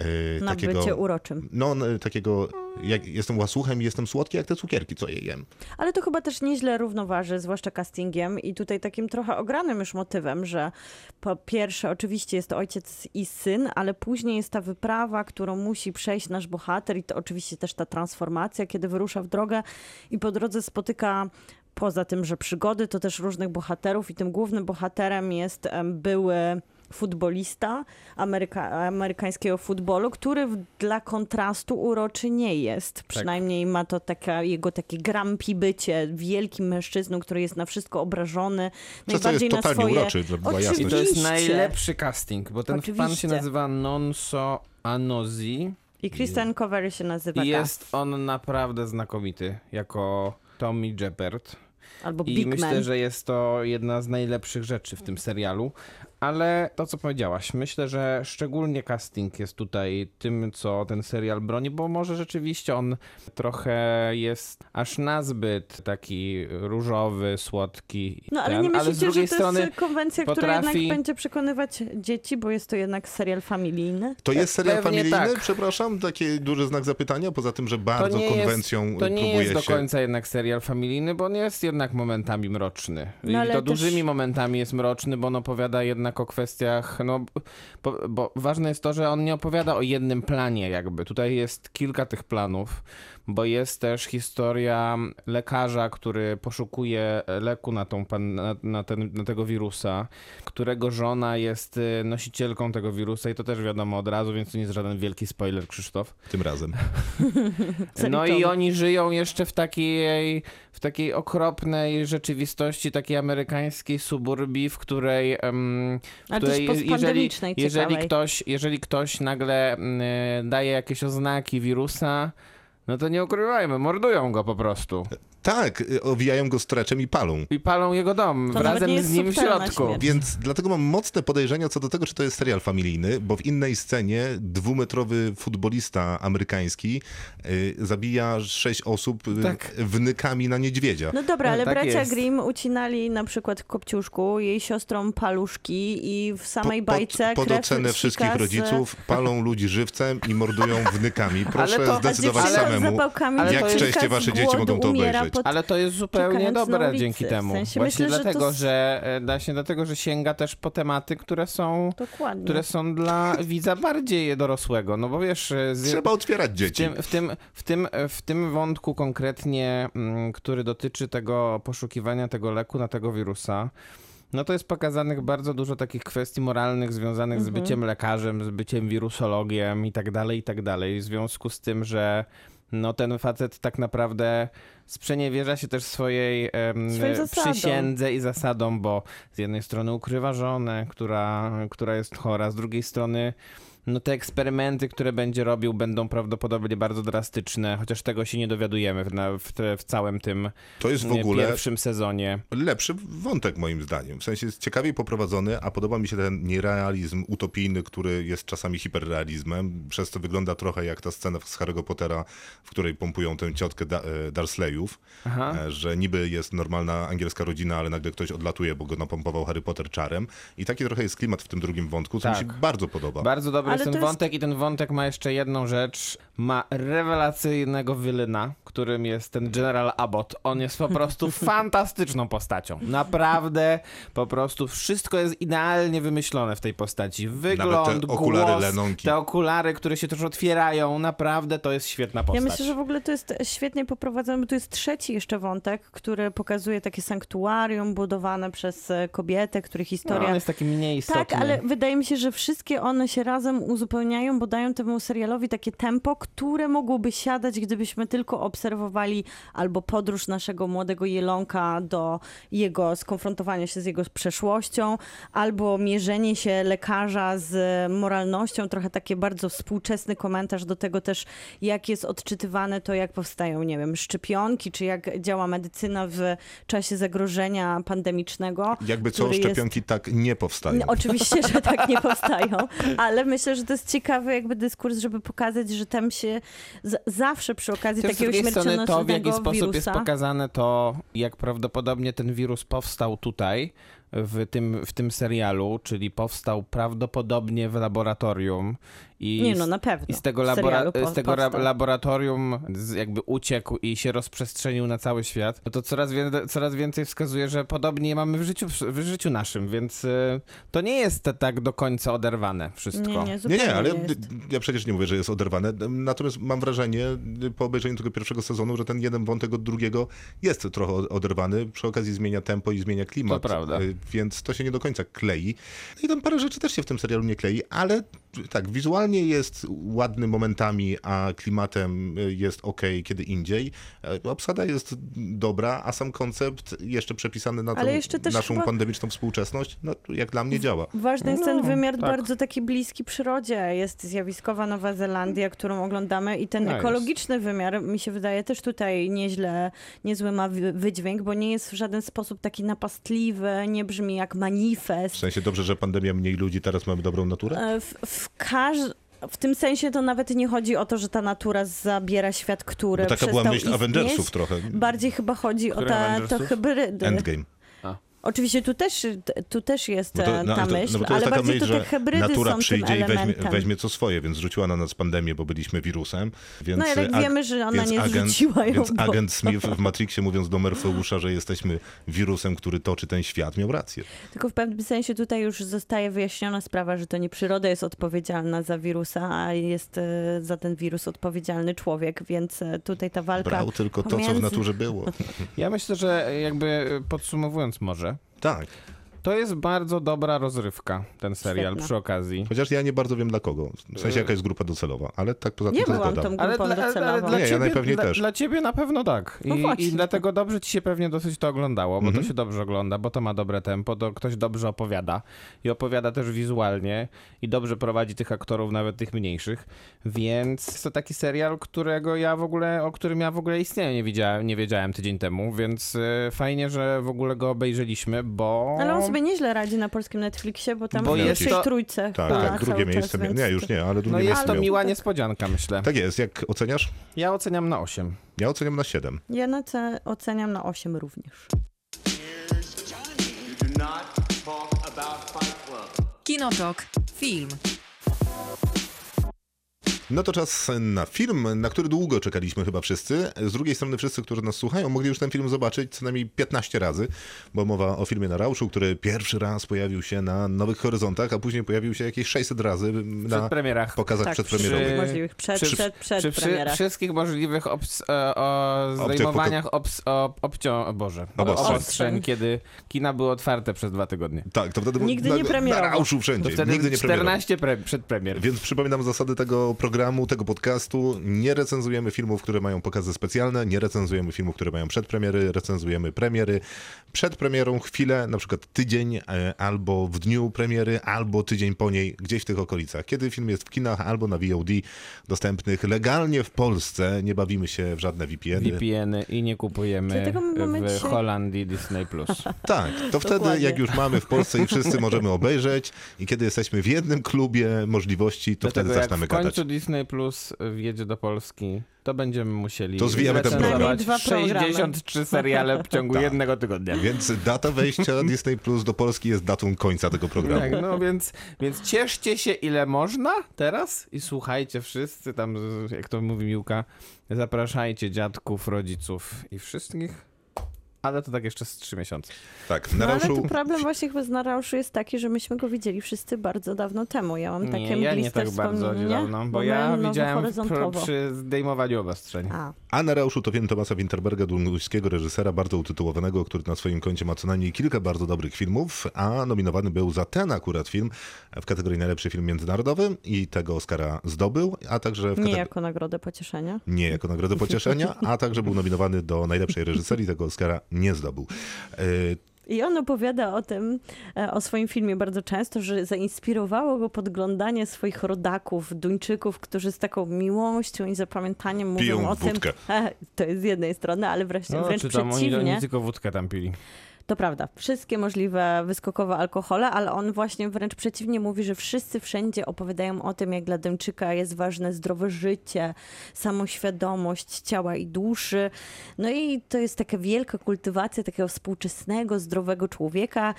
y, Na takiego... bycie uroczym. No, takiego, jak jestem łasuchem i jestem słodki jak te cukierki, co je jem. Ale to chyba też nieźle równoważy, zwłaszcza castingiem i tutaj takim trochę ogranym już motywem, że po pierwsze oczywiście jest to ojciec i syn, ale później jest ta wyprawa, którą musi przejść nasz bohater i to oczywiście też ta transformacja, kiedy wyrusza w drogę i po drodze spotyka poza tym, że przygody, to też różnych bohaterów i tym głównym bohaterem jest były futbolista Ameryka, amerykańskiego futbolu, który w, dla kontrastu uroczy nie jest. Przynajmniej ma to taka, jego takie grampi bycie, wielkim mężczyzną, który jest na wszystko obrażony. Przez co jest najbardziej na totalnie swoje... uroczy, żeby była Oczywiście. I jasność. to jest Oczywiście. najlepszy casting, bo ten pan się Oczywiście. nazywa Nonso Anozi I Kristen Covery się nazywa i tak. jest on naprawdę znakomity jako Tommy Jeppert. Albo I Big myślę, Man. że jest to jedna z najlepszych rzeczy w tym serialu. Ale to, co powiedziałaś, myślę, że szczególnie casting jest tutaj tym, co ten serial broni, bo może rzeczywiście on trochę jest aż nazbyt taki różowy, słodki. No ale ten, nie myślicie, z drugiej że to strony jest konwencja, która potrafi- jednak będzie przekonywać dzieci, bo jest to jednak serial familijny? To jest serial Pewnie familijny, tak. przepraszam, taki duży znak zapytania, poza tym, że bardzo nie konwencją jest, to nie próbuje jest do się... końca jednak serial familijny, bo on jest jednak momentami mroczny. No, I ale to też- dużymi momentami jest mroczny, bo on opowiada jednak o kwestiach, no, bo, bo ważne jest to, że on nie opowiada o jednym planie jakby. Tutaj jest kilka tych planów, bo jest też historia lekarza, który poszukuje leku na, tą pan, na, na, ten, na tego wirusa, którego żona jest y, nosicielką tego wirusa i to też wiadomo od razu, więc to nie jest żaden wielki spoiler, Krzysztof. Tym razem. No i oni żyją jeszcze w takiej, w takiej okropnej rzeczywistości, takiej amerykańskiej suburbii, w której, em, w której jeżeli, jeżeli, ktoś, jeżeli ktoś nagle mm, daje jakieś oznaki wirusa, no to nie ukrywajmy, mordują go po prostu. Tak, y, owijają go streczem i palą. I palą jego dom To razem z nim w środku. śmierć. Więc dlatego mam mocne podejrzenia co do tego, czy to jest serial familijny, bo w innej scenie dwumetrowy futbolista amerykański y, zabija sześć osób y, Tak. wnykami na niedźwiedzia. No dobra, No, ale tak bracia jest. Grimm ucinali na przykład w Kopciuszku jej siostrą paluszki i w samej bajce pod, pod ocenę wszystkich z- rodziców palą ludzi żywcem i mordują wnykami. Proszę to- a zdecydować samemu, Ale jak to częściej wasze dzieci mogą to obejrzeć. Pod- Ale to jest zupełnie dobre ulicy. dzięki W temu. sensie Właśnie myślę, że to dlatego, że, e, właśnie dlatego, że sięga też po tematy, które są Dokładnie. które są dla widza bardziej dorosłego. No bo wiesz, z, Trzeba otwierać w, dzieci. tym, w, tym, w, tym, w tym wątku konkretnie, mm, który dotyczy tego poszukiwania tego leku na tego wirusa, no to jest pokazanych bardzo dużo takich kwestii moralnych związanych z Mhm. byciem lekarzem, z byciem wirusologiem i tak dalej, i tak dalej. W związku z tym, że no ten facet tak naprawdę sprzeniewierza się też swojej em, przysiędze i zasadom, bo z jednej strony ukrywa żonę, która, która jest chora, z drugiej strony no te eksperymenty, które będzie robił, będą prawdopodobnie bardzo drastyczne, chociaż tego się nie dowiadujemy w, na, w, w całym tym To jest w ogóle pierwszym sezonie. lepszy wątek moim zdaniem. W sensie jest ciekawiej poprowadzony, a podoba mi się ten nierealizm utopijny, który jest czasami hiperrealizmem. Przez to wygląda trochę jak ta scena z Harry'ego Pottera, w której pompują tę ciotkę da- e, Dursleyów, Aha. e, że niby jest normalna angielska rodzina, ale nagle ktoś odlatuje, bo go napompował Harry Potter czarem. I taki trochę jest klimat w tym drugim wątku, co mi Tak. się bardzo podoba. Bardzo dobry jest ten jest- wątek i ten wątek ma jeszcze jedną rzecz. Ma rewelacyjnego wylyna, którym jest ten General Abbott. On jest po prostu fantastyczną postacią. Naprawdę, po prostu wszystko jest idealnie wymyślone w tej postaci. Wygląd, te okulary głos, Lenonki. te okulary, które się też otwierają. Naprawdę to jest świetna postać. Ja myślę, że w ogóle to jest świetnie poprowadzone, bo tu jest trzeci jeszcze wątek, który pokazuje takie sanktuarium budowane przez e, kobietę, której no, historia... on jest taki mniej istotny. tak, ale wydaje mi się, że wszystkie one się razem uzupełniają, bo dają temu serialowi takie tempo, które mogłoby siadać, gdybyśmy tylko obserwowali albo podróż naszego młodego jelonka do jego skonfrontowania się z jego przeszłością, albo mierzenie się lekarza z moralnością, trochę takie bardzo współczesny komentarz do tego też, jak jest odczytywane to, jak powstają, nie wiem, szczepionki, czy jak działa medycyna w czasie zagrożenia pandemicznego. Jakby co, szczepionki tak nie powstają. no, oczywiście, że tak nie powstają, ale myślę, że to jest ciekawy jakby dyskurs, żeby pokazać, że tam się zawsze przy okazji Też takiego strony to, w jaki śmiercionośnego sposób jest wirusa... pokazane to, jak prawdopodobnie ten wirus powstał tutaj, w tym, w tym serialu, czyli powstał prawdopodobnie w laboratorium i Nie z- no, na pewno. i z tego, labora- po- z tego laboratorium z- jakby uciekł i się rozprzestrzenił na cały świat, no to coraz, wie- coraz więcej wskazuje, że podobnie mamy w życiu, w życiu naszym, więc y, to nie jest tak do końca oderwane wszystko. Nie, nie, Nie, nie, ale jest. ja przecież nie mówię, że jest oderwane. Natomiast mam wrażenie po obejrzeniu tego pierwszego sezonu, że ten jeden wątek od drugiego jest trochę oderwany. Przy okazji zmienia tempo i zmienia klimat. To prawda. Y, Więc to się nie do końca klei. No I tam parę rzeczy też się w tym serialu nie klei, ale tak, wizualnie jest ładny momentami, a klimatem y, jest ok kiedy indziej. E, Obsada jest dobra, a sam koncept jeszcze przepisany na tą naszą chyba- pandemiczną współczesność, no jak dla mnie działa. Ważny jest ten No, wymiar tak. bardzo taki bliski przyrodzie. Jest zjawiskowa Nowa Zelandia, którą oglądamy i ten No jest. ekologiczny wymiar mi się wydaje też tutaj nieźle, niezły ma wy- wydźwięk, bo nie jest w żaden sposób taki napastliwy, nie brzmi jak W manifest. sensie dobrze, że pandemia mniej ludzi, teraz mamy dobrą naturę? E, W, w, każ- w tym sensie to nawet nie chodzi o to, że ta natura zabiera świat, który Bo taka była myśl istnieć. Avengersów trochę. Bardziej chyba chodzi o te, to hybrydy. Endgame. Oczywiście tu też, tu też jest to, e, no, ta to, myśl, no to ale bardziej myśl, to te że hybrydy natura są przyjdzie tym i weźmie, weźmie co swoje, więc rzuciła na nas pandemię, bo byliśmy wirusem. Więc No ale ag- wiemy, że ona nie agent, zrzuciła ją, Więc bo- agent Smith w Matrixie mówiąc do Morfeusza, że jesteśmy wirusem, który toczy ten świat, miał rację. Tylko w pewnym sensie tutaj już zostaje wyjaśniona sprawa, że to nie przyroda jest odpowiedzialna za wirusa, a jest e, za ten wirus odpowiedzialny człowiek, więc e, tutaj ta walka Brał tylko to, co w pomiędzy- naturze było. Ja myślę, że jakby podsumowując może, Tak. To jest bardzo dobra rozrywka, ten serial Świetna. przy okazji. Chociaż ja nie bardzo wiem dla kogo. W sensie jaka jest grupa docelowa, ale tak poza tym Nie to byłam zgoda. tą Ale grupą dla, ale, ale docelową. dla, Nie, ja ciebie, najpewniej dla, też. dla ciebie na pewno tak. No I, właśnie. I dlatego dobrze ci się pewnie dosyć to oglądało, bo Mhm. to się dobrze ogląda, bo to ma dobre tempo, to ktoś dobrze opowiada i opowiada też wizualnie i dobrze prowadzi tych aktorów, nawet tych mniejszych, więc jest to taki serial, którego ja w ogóle, o którym ja w ogóle istnienia nie wiedziałem, nie wiedziałem tydzień temu, więc y, fajnie, że w ogóle go obejrzeliśmy, bo... Ale on sobie nieźle radzi na polskim Netflixie, bo tam Bo w jest to- trójce Tak, tak, drugie miejsce czas, Nie, już nie, ale drugie No miejsce jest to miła Tak. niespodzianka, myślę. Tak jest, jak oceniasz? Ja oceniam na 8. Ja oceniam na 7. Ja na ce- oceniam na 8 również. Kinotok. Film. No to czas na film, na który długo czekaliśmy chyba wszyscy. Z drugiej strony wszyscy, którzy nas słuchają, mogli już ten film zobaczyć co najmniej 15 razy, bo mowa o filmie na Rauszu, który pierwszy raz pojawił się na Nowych Horyzontach, a później pojawił się jakieś 600 razy na premierach. pokazach Tak, przedpremierowych. przy- możliwych przed, przy- przed, przed Przy premierach. wszystkich możliwych obs- e, o zdejmowaniach obs- o, obcią- o Boże, Obostrzeń. obostrzeń, kiedy kina były otwarte przez dwa tygodnie. Tak, to wtedy Nigdy na, nie na premierowo. Rauszu To wszędzie, wtedy nigdy nie premierowo. 14 pre- przed premier. Więc przypominam zasady tego programu. Programu, tego podcastu. Nie recenzujemy filmów, które mają pokazy specjalne, nie recenzujemy filmów, które mają przedpremiery, recenzujemy premiery. Przed premierą chwilę, na przykład tydzień e, albo w dniu premiery, albo tydzień po niej, gdzieś w tych okolicach. Kiedy film jest w kinach albo na VOD dostępnych legalnie w Polsce, nie bawimy się w żadne VPN-y. VPN-y i nie kupujemy w Holandii Disney+. Plus. Tak, to wtedy Dokładnie. jak już mamy w Polsce i wszyscy możemy obejrzeć i kiedy jesteśmy w jednym klubie możliwości, to Dlatego wtedy zaczynamy w końcu gadać. Disney Plus wjedzie do Polski, to będziemy musieli To zwijamy ten program. Przynajmniej dwa programy. 63 seriale w ciągu Tak. jednego tygodnia. Więc data wejścia Disney Plus do Polski jest datą końca tego programu. Tak, no więc, więc cieszcie się ile można teraz i słuchajcie wszyscy tam, jak to mówi Miłka, zapraszajcie dziadków, rodziców i wszystkich. Ale to tak jeszcze z trzy miesiące. Tak, na No ale rauszu problem właśnie chyba z Narauszu jest taki, że myśmy go widzieli wszyscy bardzo dawno temu. Ja mam takie Nie, ja nie tak bardzo dawno, bo my ja widziałem przy zdejmowaniu obostrzeń. A, A na rauszu to film Tomasa Winterberga, dunguskiego reżysera, bardzo utytułowanego, który na swoim koncie ma co najmniej kilka bardzo dobrych filmów, a nominowany był za ten akurat film w kategorii najlepszy film międzynarodowy i tego Oscara zdobył, a także w nie jako nagrodę pocieszenia. nie jako nagrodę pocieszenia, a także był nominowany do najlepszej reżyserii, tego Oscara nie zdobył. E, I on opowiada o tym, e, o swoim filmie bardzo często, że zainspirowało go podglądanie swoich rodaków, Duńczyków, którzy z taką miłością i zapamiętaniem Piją mówią o wódkę. tym. E, to jest z jednej strony, ale wreszcie, No, wręcz czy tam oni, przeciwnie. oni tylko wódkę tam pili. To prawda, wszystkie możliwe wyskokowe alkohole, ale on właśnie wręcz przeciwnie mówi, że wszyscy wszędzie opowiadają o tym, jak dla Duńczyka jest ważne zdrowe życie, samoświadomość ciała i duszy. No i to jest taka wielka kultywacja takiego współczesnego, zdrowego człowieka.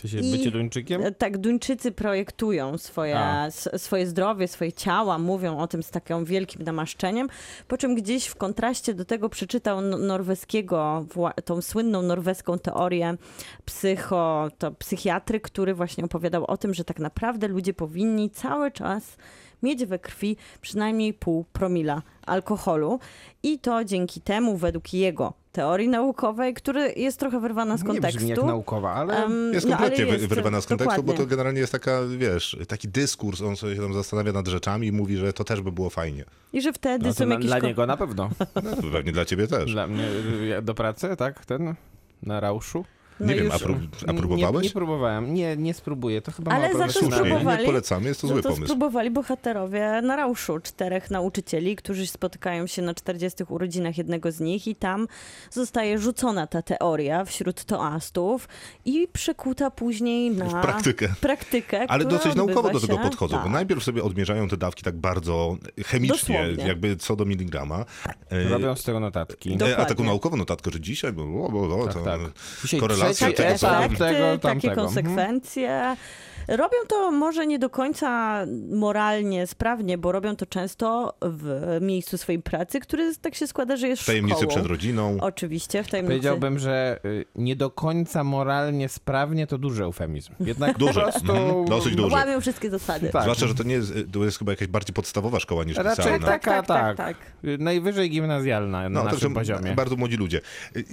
Czy się I- bycie Duńczykiem? E, Tak, Duńczycy projektują swoje, s- swoje zdrowie, swoje ciała, mówią o tym z takim wielkim namaszczeniem, po czym gdzieś w kontraście do tego przeczytał norweskiego, tą słynną norweską teorię psycho, to psychiatry, który właśnie opowiadał o tym, że tak naprawdę ludzie powinni cały czas mieć we krwi przynajmniej pół promila alkoholu i to dzięki temu, według jego teorii naukowej, który jest trochę wyrwana z Nie kontekstu. brzmi jak naukowa, ale... em, Jest no, ale kompletnie jest, wyrwana z kontekstu, bo to dokładnie. generalnie jest taka, wiesz, taki dyskurs, on sobie się tam zastanawia nad rzeczami i mówi, że to też by było fajnie. I że wtedy No są na, jakieś... dla niego na pewno. No, pewnie dla ciebie też. Dla mnie y, do pracy, tak? Ten? Na rauszu? No Nie wiem, już- a, prób, a Nie, próbowałeś? nie próbowałem. Nie, nie spróbuję. To chyba Ale za to. Słusznie, nie spróbowali. polecamy, jest to No zły to pomysł. spróbowali bohaterowie na rauszu czterech nauczycieli, którzy spotykają się na 40 urodzinach jednego z nich i tam zostaje rzucona ta teoria wśród toastów i przekuta później na praktykę. praktykę, Ale dosyć naukowo do tego się- podchodzą, bo tak. najpierw sobie odmierzają te dawki tak bardzo chemicznie, Dosłownie. jakby co do miligrama. Robią z tego notatki. e, A Dokładnie. taką naukową notatkę, że dzisiaj, bo, bo, bo, bo Tak, to, tak. Dzisiaj tego, Efekty, takie konsekwencje. Robią to może nie do końca moralnie sprawnie, bo robią to często w miejscu swojej pracy, który tak się składa, że jest w tajemnicy szkołą. przed rodziną. Oczywiście, w tajemnicy. Powiedziałbym, że y, nie do końca moralnie sprawnie to duży eufemizm. Jednak Duży, po prostu... mhm, dosyć duży. Łamią wszystkie zasady. Tak. Zwłaszcza, że to nie jest, to jest chyba jakaś bardziej podstawowa szkoła niż Raczej licealna. taka, tak, tak, Y, Najwyżej gimnazjalna na No, naszym także poziomie. bardzo młodzi ludzie.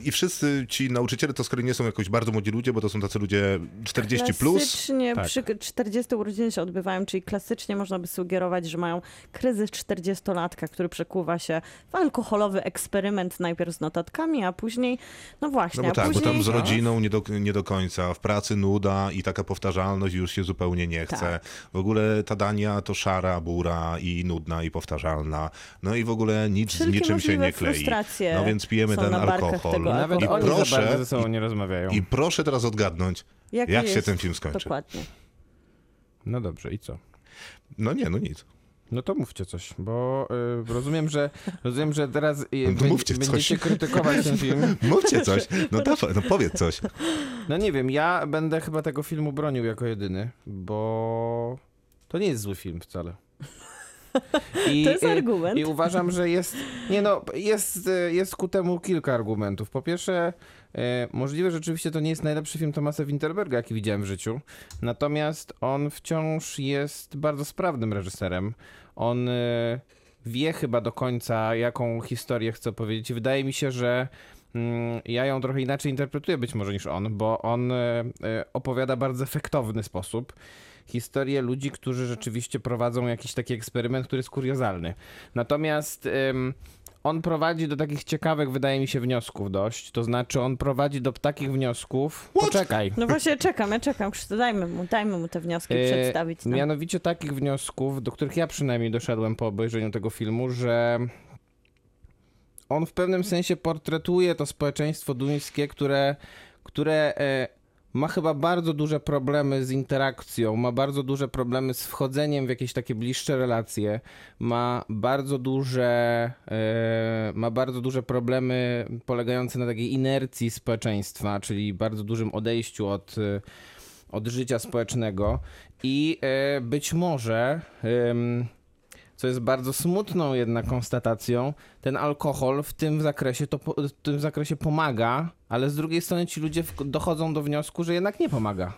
I wszyscy ci nauczyciele to kolei nie są jakoś bardzo młodzi ludzie, bo to są tacy ludzie 40 plus. Klasycznie Tak. przy 40 urodziny się odbywają, czyli klasycznie można by sugerować, że mają kryzys 40-latka, który przekuwa się w alkoholowy eksperyment najpierw z notatkami, a później, no właśnie, No bo a tak, bo później... tam z rodziną nie do, nie do końca, w pracy nuda i taka powtarzalność już się zupełnie nie chce. Tak. W ogóle ta dania to szara, bura i nudna i powtarzalna. No i w ogóle nic z Wszelkie niczym się nie klei. No więc pijemy ten alkohol. Nawet I oni za bardzo proszę, ze sobą nie rozmawiają. i proszę teraz odgadnąć, Jaki jak się ten film skończy. Dokładnie. No dobrze, i co? No nie, no nic. No to mówcie coś, bo y, rozumiem, że rozumiem, że teraz y, No coś. będziecie krytykować ten film. Mówcie coś. No dawaj, no powiedz coś. No nie wiem, ja będę chyba tego filmu bronił jako jedyny, bo to nie jest zły film wcale. I, To jest argument. I uważam, że jest. Nie no, jest, jest ku temu kilka argumentów. Po pierwsze, y, możliwe, że rzeczywiście to nie jest najlepszy film Tomasa Winterberga, jaki widziałem w życiu. Natomiast on wciąż jest bardzo sprawnym reżyserem. On y, wie chyba do końca, jaką historię chce opowiedzieć. I wydaje mi się, że mm, ja ją trochę inaczej interpretuję być może niż on, bo on e, e, opowiada bardzo efektowny sposób historię ludzi, którzy rzeczywiście prowadzą jakiś taki eksperyment, który jest kuriozalny. Natomiast em, on prowadzi do takich ciekawych, wydaje mi się, wniosków dość. To znaczy, on prowadzi do takich wniosków. Poczekaj. No właśnie czekam, ja czekam, Krzysztof, dajmy mu, dajmy mu te wnioski E, przedstawić. Nam. Mianowicie takich wniosków, do których ja przynajmniej doszedłem po obejrzeniu tego filmu, że on w pewnym sensie portretuje to społeczeństwo duńskie, które, które e, ma chyba bardzo duże problemy z interakcją, ma bardzo duże problemy z wchodzeniem w jakieś takie bliższe relacje, ma bardzo duże, e, ma bardzo duże problemy polegające na takiej inercji społeczeństwa, czyli bardzo dużym odejściu od, e, od życia społecznego. I e, być może co jest bardzo smutną jednak konstatacją, ten alkohol w tym zakresie, to, w tym zakresie pomaga, ale z drugiej strony ci ludzie dochodzą do wniosku, że jednak nie pomaga.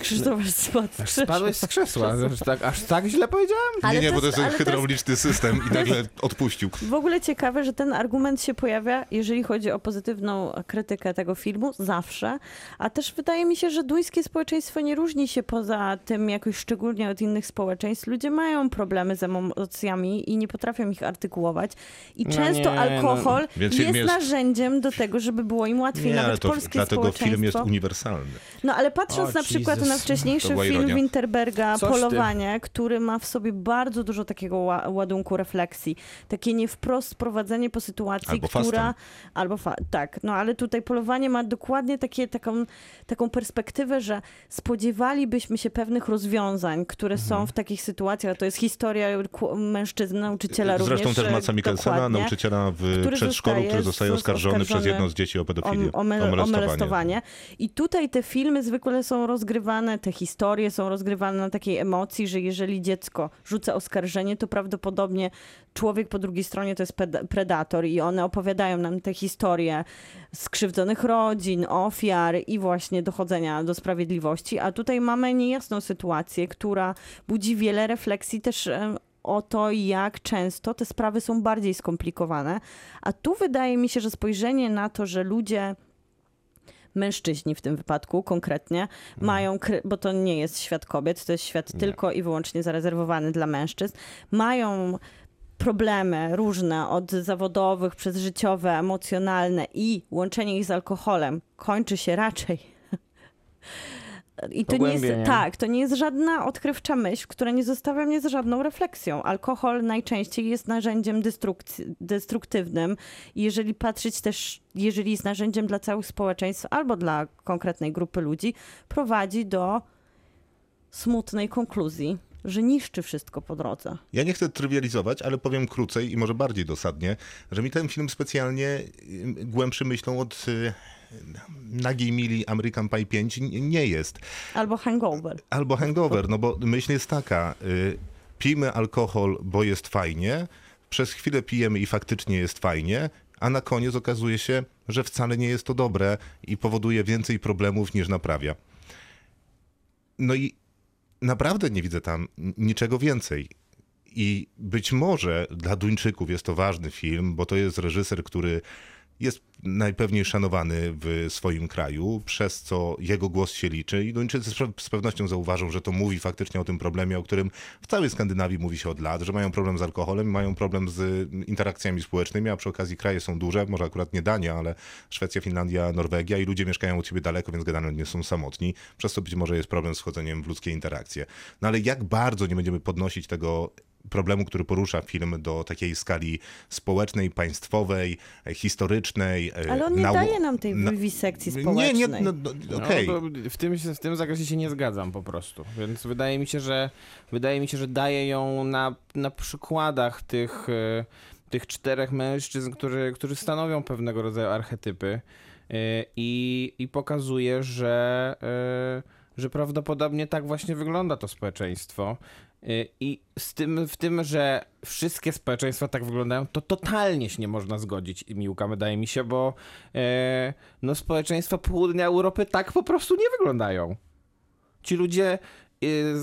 Krzysztof aż spadł z krzesła. spadłeś z krzesła, aż tak, aż tak źle powiedziałem? Ale nie, nie, bo to jest- jest to jest- hydrauliczny system i nagle odpuścił. W ogóle ciekawe, że ten argument się pojawia, jeżeli chodzi o pozytywną krytykę tego filmu, zawsze. A też wydaje mi się, że duńskie społeczeństwo nie różni się poza tym jakoś szczególnie od innych społeczeństw. Ludzie mają problemy z emocjami i nie potrafią ich artykułować. I No często nie, no. alkohol Więc jest, jest- narzędziem do tego, żeby było im łatwiej. Nie, Nawet to polskie dlatego film jest społeczeństwo. uniwersalny. No ale patrząc O, na przykład Jesus. Na wcześniejszy film ironia. Winterberga, Coś ty. Polowanie, który ma w sobie bardzo dużo takiego ła- ładunku refleksji. Takie nie wprost prowadzenie po sytuacji, Albo która... fastem. Albo fa- tak, no ale tutaj Polowanie ma dokładnie takie, taką, taką perspektywę, że spodziewalibyśmy się pewnych rozwiązań, które Mhm. są w takich sytuacjach. To jest historia mężczyzny, nauczyciela również. Zresztą też Matsa e, Mikkelsena, nauczyciela w Który przedszkolu, zostaje który zostaje oskarżony przez jedno z dzieci o pedofilię. o, o, o molestowanie. I tutaj te filmy zwykle są rozgrywane, te historie są rozgrywane na takiej emocji, że jeżeli dziecko rzuca oskarżenie, to prawdopodobnie człowiek po drugiej stronie to jest predator i one opowiadają nam te historie skrzywdzonych rodzin, ofiar i właśnie dochodzenia do sprawiedliwości. A tutaj mamy niejasną sytuację, która budzi wiele refleksji też o to, jak często te sprawy są bardziej skomplikowane. A tu wydaje mi się, że spojrzenie na to, że ludzie mężczyźni w tym wypadku konkretnie mają, kry- bo to nie jest świat kobiet, to jest świat tylko i wyłącznie zarezerwowany dla mężczyzn, mają problemy różne, od zawodowych przez życiowe, emocjonalne i łączenie ich z alkoholem kończy się raczej. I to nie jest, tak, to nie jest żadna odkrywcza myśl, która nie zostawia mnie z żadną refleksją. Alkohol najczęściej jest narzędziem destruktywnym. I jeżeli patrzeć też, jeżeli jest narzędziem dla całych społeczeństw albo dla konkretnej grupy ludzi, prowadzi do smutnej konkluzji, że niszczy wszystko po drodze. Ja nie chcę trywializować, ale powiem krócej i może bardziej dosadnie, że mi ten film specjalnie y, głębszy myślą od y, nagiej mili American Pie 5 n- nie jest. Albo hangover. Albo hangover, no bo myśl jest taka, y, pijmy alkohol, bo jest fajnie, przez chwilę pijemy i faktycznie jest fajnie, a na koniec okazuje się, że wcale nie jest to dobre i powoduje więcej problemów niż naprawia. No i naprawdę nie widzę tam niczego więcej. I być może dla Duńczyków jest to ważny film, bo to jest reżyser, który jest najpewniej szanowany w swoim kraju, przez co jego głos się liczy i Duńczycy z pe- z pewnością zauważą, że to mówi faktycznie o tym problemie, o którym w całej Skandynawii mówi się od lat, że mają problem z alkoholem, mają problem z interakcjami społecznymi, a przy okazji kraje są duże, może akurat nie Dania, ale Szwecja, Finlandia, Norwegia i ludzie mieszkają od siebie daleko, więc generalnie nie są samotni, przez co być może jest problem z wchodzeniem w ludzkie interakcje. No ale jak bardzo nie będziemy podnosić tego problemu, który porusza film do takiej skali społecznej, państwowej, historycznej. e, Ale on nie nau- daje nam tej na- wiwisekcji Nie, społecznej. nie, no, no, okej. No, to w, tym, w tym zakresie się nie zgadzam po prostu. Więc wydaje mi się, że wydaje mi się, że daje ją na, na przykładach tych, e, tych czterech mężczyzn, którzy, którzy stanowią pewnego rodzaju archetypy e, i, i pokazuje, że, że prawdopodobnie tak właśnie wygląda to społeczeństwo. E, I z tym, w tym, że wszystkie społeczeństwa tak wyglądają, to totalnie się nie można zgodzić, Miłka, wydaje mi się, bo e, no, społeczeństwa południa Europy tak po prostu nie wyglądają. Ci ludzie y,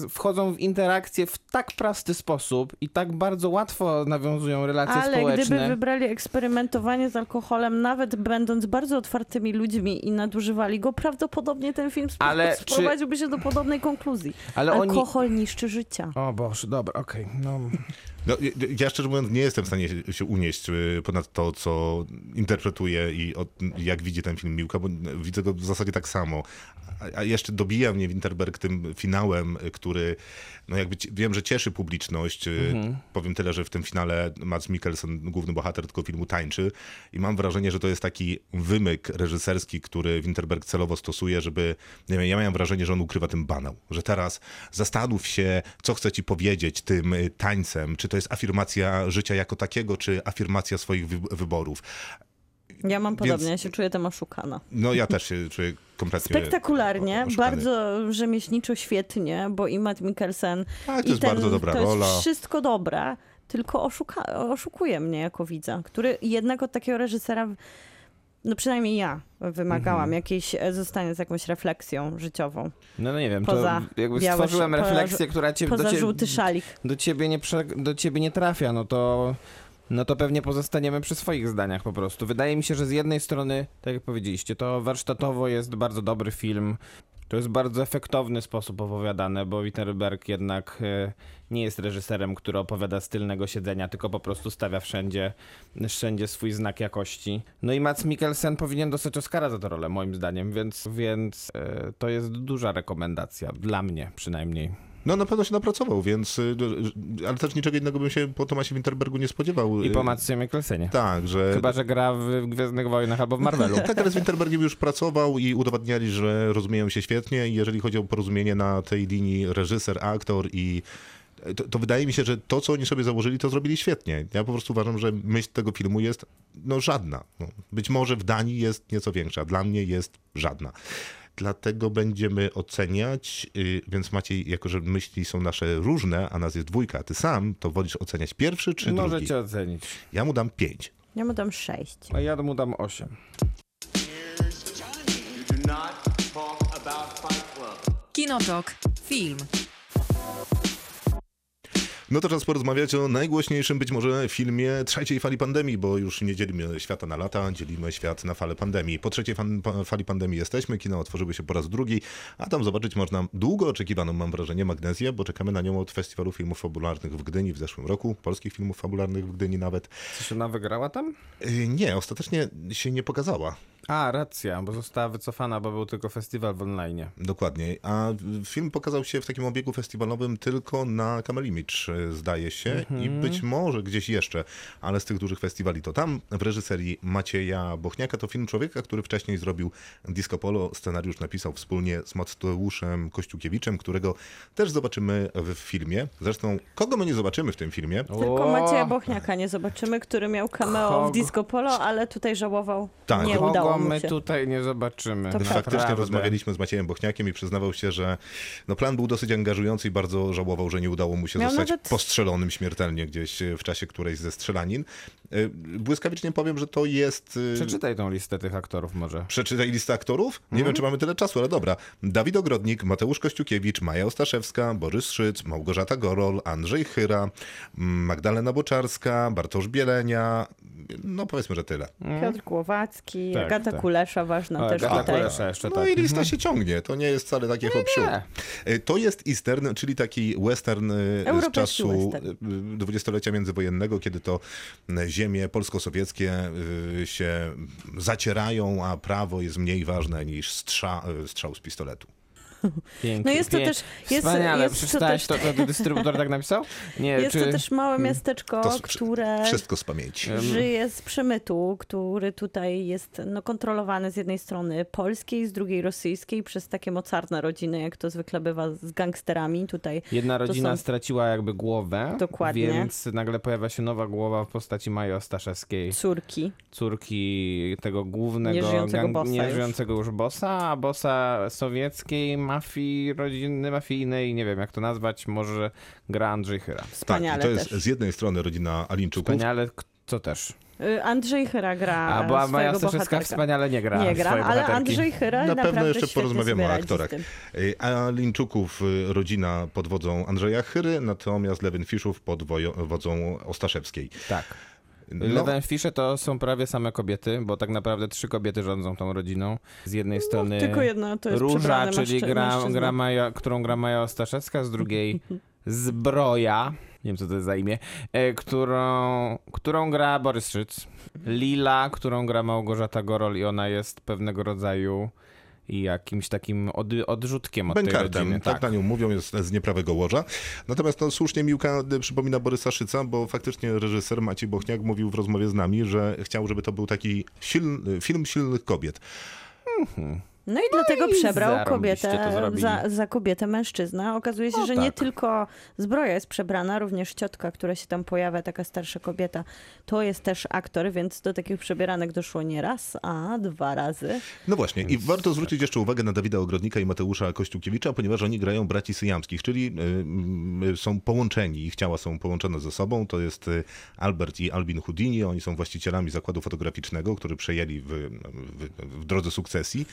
wchodzą w interakcje w tak prosty sposób i tak bardzo łatwo nawiązują relacje Ale społeczne. gdyby wybrali eksperymentowanie z alkoholem, nawet będąc bardzo otwartymi ludźmi i nadużywali go, prawdopodobnie ten film Ale czy- sprowadziłby się do podobnej konkluzji. Ale oni... Alkohol niszczy życia. O Boże, dobra, okej. No. No, ja- szczerze mówiąc nie jestem w stanie się- unieść y, ponad to, co interpretuje i od, jak widzi ten film Miłka, bo widzę go w zasadzie tak samo. A, a jeszcze dobija mnie Winterberg tym finałem, y, który, no jakby wiem, że cieszy publiczność. y, Powiem tyle, że w tym finale Mats Mikkelsen, główny bohater tego filmu, tańczy i mam wrażenie, że to jest taki wymyk reżyserski, który Winterberg celowo stosuje, żeby, nie wiem, ja miałem wrażenie, że on ukrywa tym banał, że teraz zastanów się, co chce ci powiedzieć tym tańcem, czy to jest afirmacja życia jako takiego, czy afirmacja swoich wy- wyborów. Ja mam Więc- podobnie, ja się czuję tam oszukana. No ja też się czuję kompletnie Spektakularnie, oszukany. bardzo rzemieślniczo świetnie, bo i Matt Mikkelsen Tak, to i jest bardzo dobra to rola. jest wszystko dobre, tylko oszuka, oszukuje mnie jako widza, który jednak od takiego reżysera, no przynajmniej ja, wymagałam Mhm. jakiejś, e, zostanie z jakąś refleksją życiową. no, no nie wiem, Poza to jakby białe stworzyłem szy- poza refleksję, która cię, do, Poza cie, żółty szalik. do, ciebie nie prze, do ciebie nie trafia, no to... No to pewnie pozostaniemy przy swoich zdaniach po prostu. Wydaje mi się, że z jednej strony, tak jak powiedzieliście, to warsztatowo jest bardzo dobry film. To jest bardzo efektowny sposób opowiadane, bo Wittenberg jednak e, nie jest reżyserem, który opowiada z tylnego siedzenia, tylko po prostu stawia wszędzie, wszędzie swój znak jakości. No i Mats Mikkelsen powinien dostać Oscara za tę rolę, moim zdaniem, więc, więc e, to jest duża rekomendacja, dla mnie przynajmniej. No na pewno się napracował, więc, y, y, ale też niczego innego bym się po Tomasie Winterbergu nie spodziewał. I Y, po Matsie Mikkelsenie. Tak, że... Chyba, że gra w Gwiezdnych Wojnach albo w Marvelu. Tak, ale z Winterbergiem już pracował i udowadniali, że rozumieją się świetnie. I jeżeli chodzi o porozumienie na tej linii reżyser, aktor i to, to wydaje mi się, że to, co oni sobie założyli, to zrobili świetnie. Ja po prostu uważam, że myśl tego filmu jest no żadna. No, być może w Danii jest nieco większa, dla mnie jest żadna. Dlatego będziemy oceniać, yy, więc Maciej, jako że myśli są nasze różne, a nas jest dwójka, a ty sam, to wolisz oceniać pierwszy czy drugi? Możecie ocenić. Ja mu dam pięć. Ja mu dam sześć. A ja mu dam 8. You do not talk about Fight Club. Kinotok. Film. No to czas porozmawiać o najgłośniejszym być może filmie trzeciej fali pandemii, bo już nie dzielimy świata na lata, dzielimy świat na falę pandemii. Po trzeciej fan, pa, fali pandemii jesteśmy, kino otworzyły się po raz drugi, a tam zobaczyć można długo oczekiwaną, mam wrażenie, Magnezję, bo czekamy na nią od Festiwalu Filmów Fabularnych w Gdyni w zeszłym roku, polskich filmów fabularnych w Gdyni nawet. Coś ona wygrała tam? Yy, nie, ostatecznie się nie pokazała. A, racja, bo została wycofana, bo był tylko festiwal w online. Dokładnie. A film pokazał się w takim obiegu festiwalowym tylko na Kamelimicz, zdaje się, i być może gdzieś jeszcze, ale z tych dużych festiwali to tam. W reżyserii Macieja Bochniaka to film człowieka, który wcześniej zrobił Disco Polo. Scenariusz napisał wspólnie z Mateuszem Kościukiewiczem, którego też zobaczymy w filmie. Zresztą, kogo my nie zobaczymy w tym filmie? Tylko! Macieja Bochniaka nie zobaczymy, który miał cameo Kogo? w Disco Polo, ale tutaj żałował. Tak. Nie Kogo udało My się. tutaj nie zobaczymy. To Faktycznie Naprawdę. rozmawialiśmy z Maciejem Bochniakiem i przyznawał się, że no plan był dosyć angażujący i bardzo żałował, że nie udało mu się Miał zostać nawet- postrzelonym śmiertelnie gdzieś w czasie którejś ze strzelanin. Y, Błyskawicznie powiem, że to jest... y, Przeczytaj tą listę tych aktorów może. Przeczytaj listę aktorów? Nie Mhm. wiem, czy mamy tyle czasu, ale dobra. Dawid Ogrodnik, Mateusz Kościukiewicz, Maja Ostaszewska, Borys Szyc, Małgorzata Gorol, Andrzej Chyra, mm, Magdalena Boczarska, Bartosz Bielenia. No powiedzmy, że tyle. Piotr Głowacki, Tak, Agata tak. Kusza, ważna A, też Agata tutaj. Kulesza jeszcze No tak. i lista się ciągnie, to nie jest wcale takie hop nie. Y, To jest Eastern, czyli taki western z Europejski czasu western. y, dwudziestolecia międzywojennego, kiedy to ziemie polsko-sowieckie się zacierają, a prawo jest mniej ważne niż strza, strzał z pistoletu. Pięknie, No jest to pięknie. też- jest- Wspaniale, jest to przeczytałeś też- to, to, dystrybutor tak napisał? Nie, Jest czy... to też małe miasteczko, To które Wszystko z pamięci. żyje z przemytu, który tutaj jest no, kontrolowany z jednej strony polskiej, z drugiej rosyjskiej przez takie mocarne rodziny, jak to zwykle bywa z gangsterami. Tutaj Jedna rodzina są- straciła jakby głowę, Dokładnie. więc nagle pojawia się nowa głowa w postaci Maji Ostaszewskiej, córki. córki tego głównego, Nieżyjącego bossa już. nieżyjącego już bossa, a bossa sowieckiej mafii, rodziny mafijnej, nie wiem jak to nazwać, może gra Andrzej Hyra. Tak, Wspaniale i to jest też. z jednej strony rodzina Alinczuków, Wspaniale, Co też. Y, Andrzej Chyra gra A, bo Maja Staszewska wspaniale nie gra Nie gra, ale bohaterki. Andrzej Chyra Na pewno jeszcze porozmawiamy o aktorach. Y, A Linczuków y, rodzina pod wodzą Andrzeja Chyry, natomiast Lewin Fiszów pod wodzą Ostaszewskiej. Tak. No, Leven Fisze to są prawie same kobiety, bo tak naprawdę trzy kobiety rządzą tą rodziną. Z jednej strony No, Tylko jedna to jest Róża, czyli gra, gra Maja, którą gra Maja Ostaszewska, z drugiej Zbroja, nie wiem co to jest za imię, e, którą, którą gra Borys Szyc. Lila, którą gra Małgorzata Gorol i ona jest pewnego rodzaju jakimś takim od, odrzutkiem od tej Bękartem, rodziny. tak. na nią mówią, jest z nieprawego łoża. Natomiast no, słusznie Miłka przypomina Borysa Szyca, bo faktycznie reżyser Maciej Bochniak mówił w rozmowie z nami, że chciał, żeby to był taki silny, film silnych kobiet. No i dlatego i przebrał kobietę za, za kobietę mężczyzna. Okazuje się, No że nie tak. tylko zbroja jest przebrana, również ciotka, która się tam pojawia, taka starsza kobieta, to jest też aktor, więc do takich przebieranek doszło nie raz, a dwa razy. No właśnie, i warto zwrócić jeszcze uwagę na Dawida Ogrodnika i Mateusza Kościukiewicza, ponieważ oni grają braci syjamskich, czyli y, y, są połączeni, ich ciała są połączone ze sobą. To jest y, Albert i Albin Houdini, oni są właścicielami zakładu fotograficznego, który przejęli w, w, w drodze sukcesji.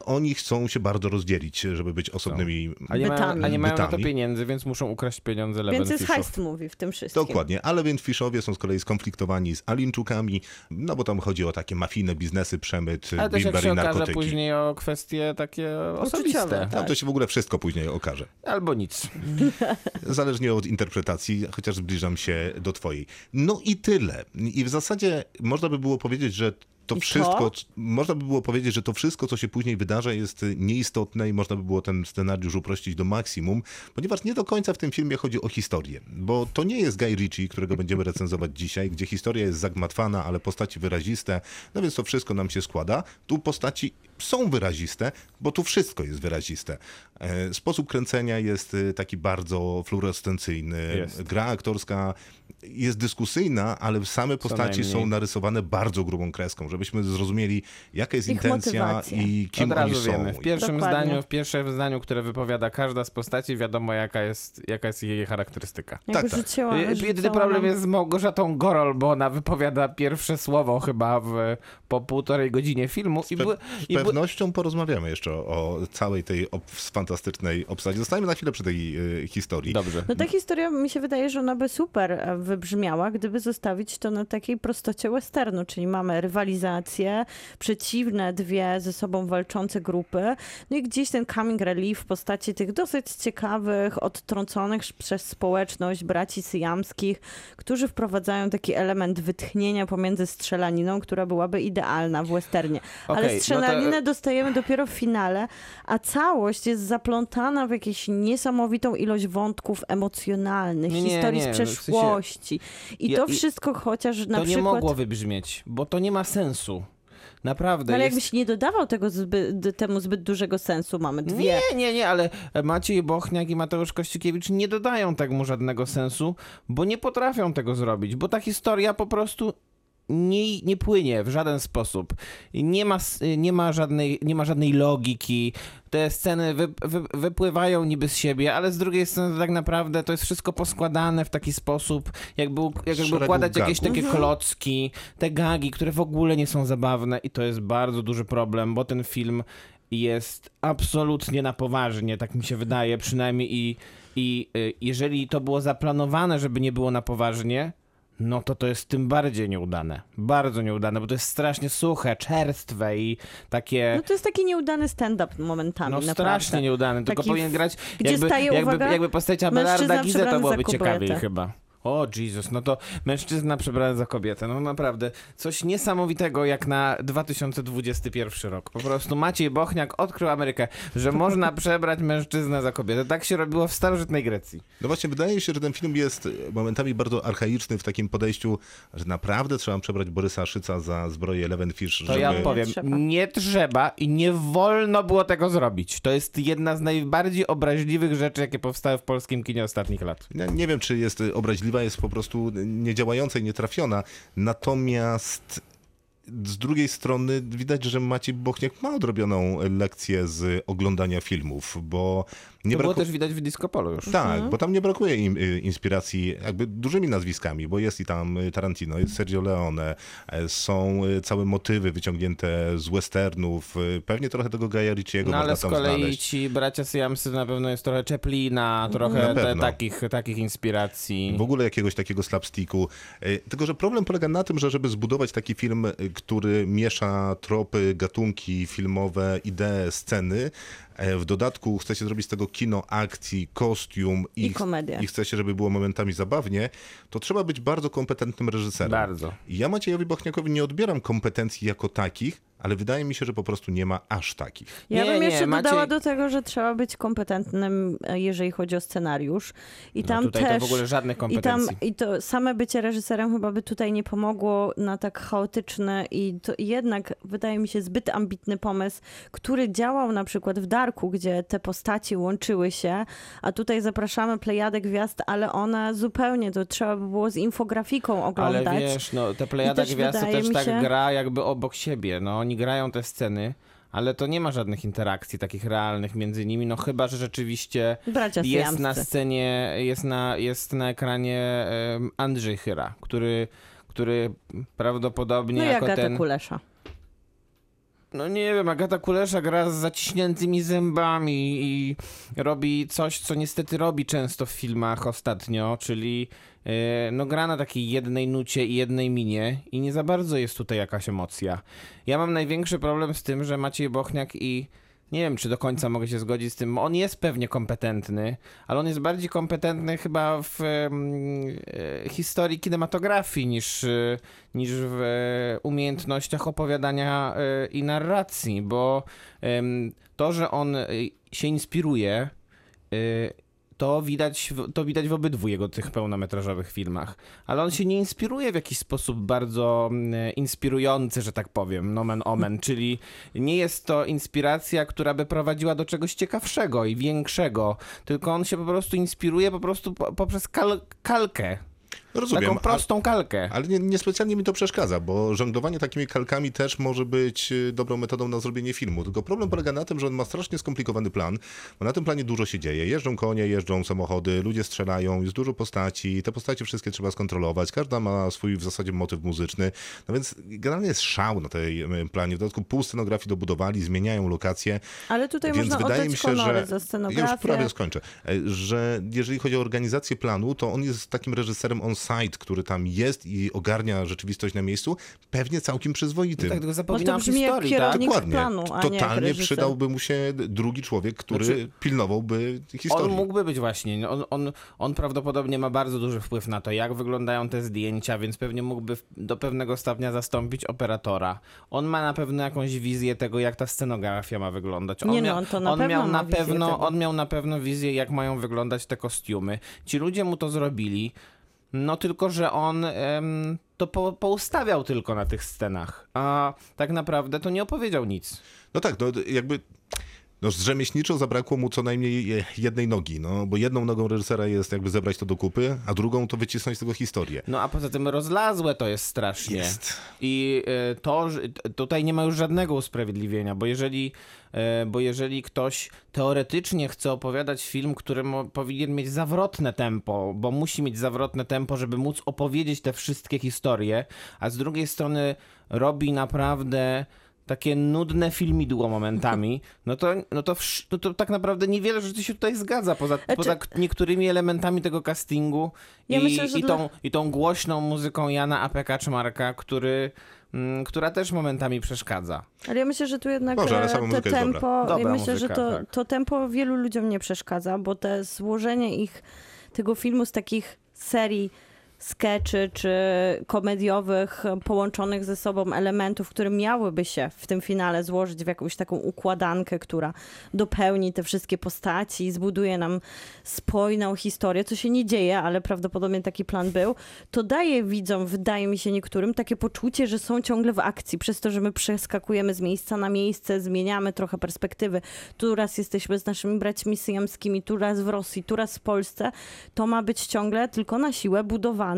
Oni chcą się bardzo rozdzielić, żeby być osobnymi A nie, mają, Bytami. a nie mają na to Bytami. pieniędzy, więc muszą ukraść pieniądze Leven Więc jest heist movie w tym wszystkim. Dokładnie, ale więc Fiszowie są z kolei skonfliktowani z Alinczukami, no bo tam chodzi o takie mafijne biznesy, przemyt, Ale też jak bimber się i okaże narkotyki. później o kwestie takie osobiste. tak. Tam to się w ogóle wszystko później okaże. Albo nic. Zależnie od interpretacji, chociaż zbliżam się do twojej. No i tyle. I w zasadzie można by było powiedzieć, że to I wszystko, co? można by było powiedzieć, że to wszystko, co się później wydarza, jest nieistotne i można by było ten scenariusz uprościć do maksimum, ponieważ nie do końca w tym filmie chodzi o historię, bo to nie jest Guy Ritchie, którego będziemy recenzować dzisiaj, gdzie historia jest zagmatwana, ale postaci wyraziste, no więc to wszystko nam się składa. Tu postaci są wyraziste, bo tu wszystko jest wyraziste. E, Sposób kręcenia jest e, taki bardzo fluorescencyjny. Jest. Gra aktorska jest dyskusyjna, ale same postaci są narysowane bardzo grubą kreską, żebyśmy zrozumieli, jaka jest Ich intencja motywacje. i kim Od razu oni są. wiemy. W pierwszym Dokładnie. zdaniu, w pierwszym zdaniu, które wypowiada każda z postaci, wiadomo jaka jest, jaka jest jej charakterystyka. Tak, tak. rzuciła, Jedyny rzucała problem nam- jest z Małgorzatą Gorol, bo ona wypowiada pierwsze słowo chyba w, po półtorej godzinie filmu. I, Pe- bu- z i bu- pewnością porozmawiamy jeszcze o, o całej tej ob- fantastycznej obsadzie. Zostańmy na chwilę przy tej y, historii. Dobrze. No ta historia mi się wydaje, że ona by super e, wybrzmiała, gdyby zostawić to na takiej prostocie westernu, czyli mamy rywalizację, przeciwne dwie ze sobą walczące grupy, no i gdzieś ten coming relief w postaci tych dosyć ciekawych, odtrąconych przez społeczność braci syjamskich, którzy wprowadzają taki element wytchnienia pomiędzy strzelaniną, która byłaby idealna w westernie. Okej, Ale no to- strzelaninę dostajemy dopiero w finale, a całość jest zaplątana w jakąś niesamowitą ilość wątków emocjonalnych, Nie, historii nie, z w sensie- przeszłości. I Ja- to wszystko chociaż na to nie przykład... mogło wybrzmieć, bo to nie ma sensu. Naprawdę. No ale jest... jakbyś nie dodawał tego zbyt, temu zbyt dużego sensu, mamy dwie. Nie, nie, nie, ale Maciej Bochniak i Mateusz Kościukiewicz nie dodają temu żadnego sensu, bo nie potrafią tego zrobić, bo ta historia po prostu nie, nie płynie w żaden sposób. Nie ma, nie ma, żadnej, nie ma żadnej logiki. Te sceny wy, wy, wypływają niby z siebie, ale z drugiej strony tak naprawdę to jest wszystko poskładane w taki sposób, jakby, jak jakby układać jakieś takie klocki, te gagi, które w ogóle nie są zabawne i to jest bardzo duży problem, bo ten film jest absolutnie na poważnie, tak mi się wydaje przynajmniej i, i y, jeżeli to było zaplanowane, żeby nie było na poważnie, no to to jest tym bardziej nieudane. Bardzo nieudane, bo to jest strasznie suche, czerstwe i takie... No to jest taki nieudany stand-up momentami, No naprawdę. strasznie nieudany, tylko Taki powinien grać gdzie jakby, staje, jakby, uwaga, jakby postać Abelarda Gize, to byłoby kobietę. chyba. O Jezus, no to mężczyzna przebrany za kobietę, no naprawdę coś niesamowitego jak na 2021 rok. Po prostu Maciej Bochniak odkrył Amerykę, że można przebrać mężczyznę za kobietę. Tak się robiło w starożytnej Grecji. No właśnie, wydaje się, że ten film jest momentami bardzo archaiczny w takim podejściu, że naprawdę trzeba przebrać Borysa Szyca za zbroję Levenfish, To żeby... ja powiem, trzeba. nie trzeba i nie wolno było tego zrobić. To jest jedna z najbardziej obraźliwych rzeczy, jakie powstały w polskim kinie ostatnich lat. Ja nie wiem, czy jest obraźliwa, jest po prostu niedziałająca i nietrafiona. Natomiast z drugiej strony widać, że Maciej Bochniak ma odrobioną lekcję z oglądania filmów, bo nie To było też widać w Disco Polo już. Tak, bo tam nie brakuje im, y, inspiracji jakby dużymi nazwiskami, bo jest i tam y, Tarantino, jest Sergio Leone, e, są y, całe motywy wyciągnięte z westernów, pewnie trochę tego Gaja Ricciego No ale z kolei znaleźć. ci bracia Siamsy na pewno jest trochę Chaplina, trochę te, takich, takich inspiracji. W ogóle jakiegoś takiego slapsticku. Tylko, że problem polega na tym, że żeby zbudować taki film, który miesza tropy, gatunki filmowe, idee, sceny, e, w dodatku chce się zrobić z tego kino akcji, kostium I komedię. i chce się, żeby było momentami zabawnie, to trzeba być bardzo kompetentnym reżyserem. Bardzo. I Ja Maciejowi Bochniakowi nie odbieram kompetencji jako takich, ale wydaje mi się, że po prostu nie ma aż takich. Ja Nie, bym nie, jeszcze Maciej- dodała do tego, że trzeba być kompetentnym, e, jeżeli chodzi o scenariusz. I tam no tutaj też. to w ogóle żadnych I tam kompetencji. i to same bycie reżyserem chyba by tutaj nie pomogło na tak chaotyczny i to jednak wydaje mi się zbyt ambitny pomysł, który działał na przykład w Darku, gdzie te postaci łączyły się, a tutaj zapraszamy plejadę gwiazd, ale one zupełnie to trzeba by było z infografiką oglądać. Ale wiesz, no te Plejada też Gwiazd też mi tak się- gra jakby obok siebie. No oni grają te sceny, ale to nie ma żadnych interakcji takich realnych między nimi, no chyba, że rzeczywiście jest na scenie, jest na, jest na ekranie Andrzej Chyra, który, który prawdopodobnie No jako ten... kulesza. No nie wiem, Agata Kulesza gra z zaciśniętymi zębami i robi coś, co niestety robi często w filmach ostatnio, czyli e, no gra na takiej jednej nucie i jednej minie i nie za bardzo jest tutaj jakaś emocja. Ja mam największy problem z tym, że Maciej Bochniak i nie wiem, czy do końca mogę się zgodzić z tym. On jest pewnie kompetentny, ale on jest bardziej kompetentny chyba w e, historii kinematografii niż, e, niż w e, umiejętnościach opowiadania e, i narracji, bo to, że on e, się inspiruje, e, to widać, w- to widać w obydwu jego tych pełnometrażowych filmach. Ale on się nie inspiruje w jakiś sposób bardzo mm, inspirujący, że tak powiem, nomen omen, czyli nie jest to inspiracja, która by prowadziła do czegoś ciekawszego i większego, tylko on się po prostu inspiruje po prostu po, poprzez kal kalkę. Rozumiem, Taką a- prostą kalkę. ale nie, niespecjalnie mi to przeszkadza, bo żonglowanie takimi kalkami też może być y, dobrą metodą na zrobienie filmu. Tylko problem polega na tym, że on ma strasznie skomplikowany plan, bo na tym planie dużo się dzieje. Jeżdżą konie, jeżdżą samochody, ludzie strzelają, jest dużo postaci, te postacie wszystkie trzeba skontrolować, każda ma swój w zasadzie motyw muzyczny, no więc generalnie jest szał na tej planie. W dodatku pół scenografii dobudowali, zmieniają lokacje. Ale tutaj Więc można wydaje mi się, że. za Już scenografię. prawie skończę. E, Że jeżeli chodzi o organizację planu, to on jest takim reżyserem on-site, który tam jest i ogarnia rzeczywistość na miejscu, pewnie całkiem przyzwoitym. Tak, tylko Może to zapominam brzmi jak historii, tak? kierownik Dokładnie. planu, a nie jak Totalnie reżyser. przydałby mu się drugi człowiek, który Znaczy, pilnowałby On historii. mógłby być właśnie, on, on, on prawdopodobnie ma bardzo duży wpływ na to, jak wyglądają te zdjęcia, więc pewnie mógłby do pewnego stopnia zastąpić operatora. On ma na pewno jakąś wizję tego, jak ta scenografia ma wyglądać. On Nie no, miał, on to na on pewno miał ma na pewno. On miał na pewno wizję, jak mają wyglądać te kostiumy. Ci ludzie mu to zrobili, no tylko, że on to po, poustawiał tylko na tych scenach, a tak naprawdę to nie opowiedział nic. No tak, no jakby. No, rzemieślniczo zabrakło mu co najmniej je- jednej nogi, no bo jedną nogą reżysera jest jakby zebrać to do kupy, a drugą to wycisnąć z tego historię. No a poza tym rozlazłe to jest strasznie. Jest. I e, to, tutaj nie ma już żadnego usprawiedliwienia, bo jeżeli, e, bo jeżeli ktoś teoretycznie chce opowiadać film, który powinien mieć zawrotne tempo, bo musi mieć zawrotne tempo, żeby móc opowiedzieć te wszystkie historie, a z drugiej strony robi naprawdę takie nudne filmidło momentami, no to, no to, no to tak naprawdę niewiele rzeczy się tutaj zgadza, poza, poza k- niektórymi elementami tego castingu Ja i, myślę, i, dla- tą, i tą głośną muzyką Jana A.P. Kaczmarka, który, mm, która też momentami przeszkadza. Ale ja myślę, że tu jednak ale e, to tempo, dobra. Dobra ja myślę, muzyka, że to, tak. to tempo wielu ludziom nie przeszkadza, bo te złożenie ich, tego filmu z takich serii skeczy czy komediowych e, połączonych ze sobą elementów, które miałyby się w tym finale złożyć w jakąś taką układankę, która dopełni te wszystkie postaci i zbuduje nam spójną historię, co się nie dzieje, ale prawdopodobnie taki plan był, to daje widzom, wydaje mi się niektórym, takie poczucie, że są ciągle w akcji, przez to, że my przeskakujemy z miejsca na miejsce, zmieniamy trochę perspektywy. Tu raz jesteśmy z naszymi braćmi syjamskimi, tu raz w Rosji, tu raz w Polsce. To ma być ciągle tylko na siłę budowane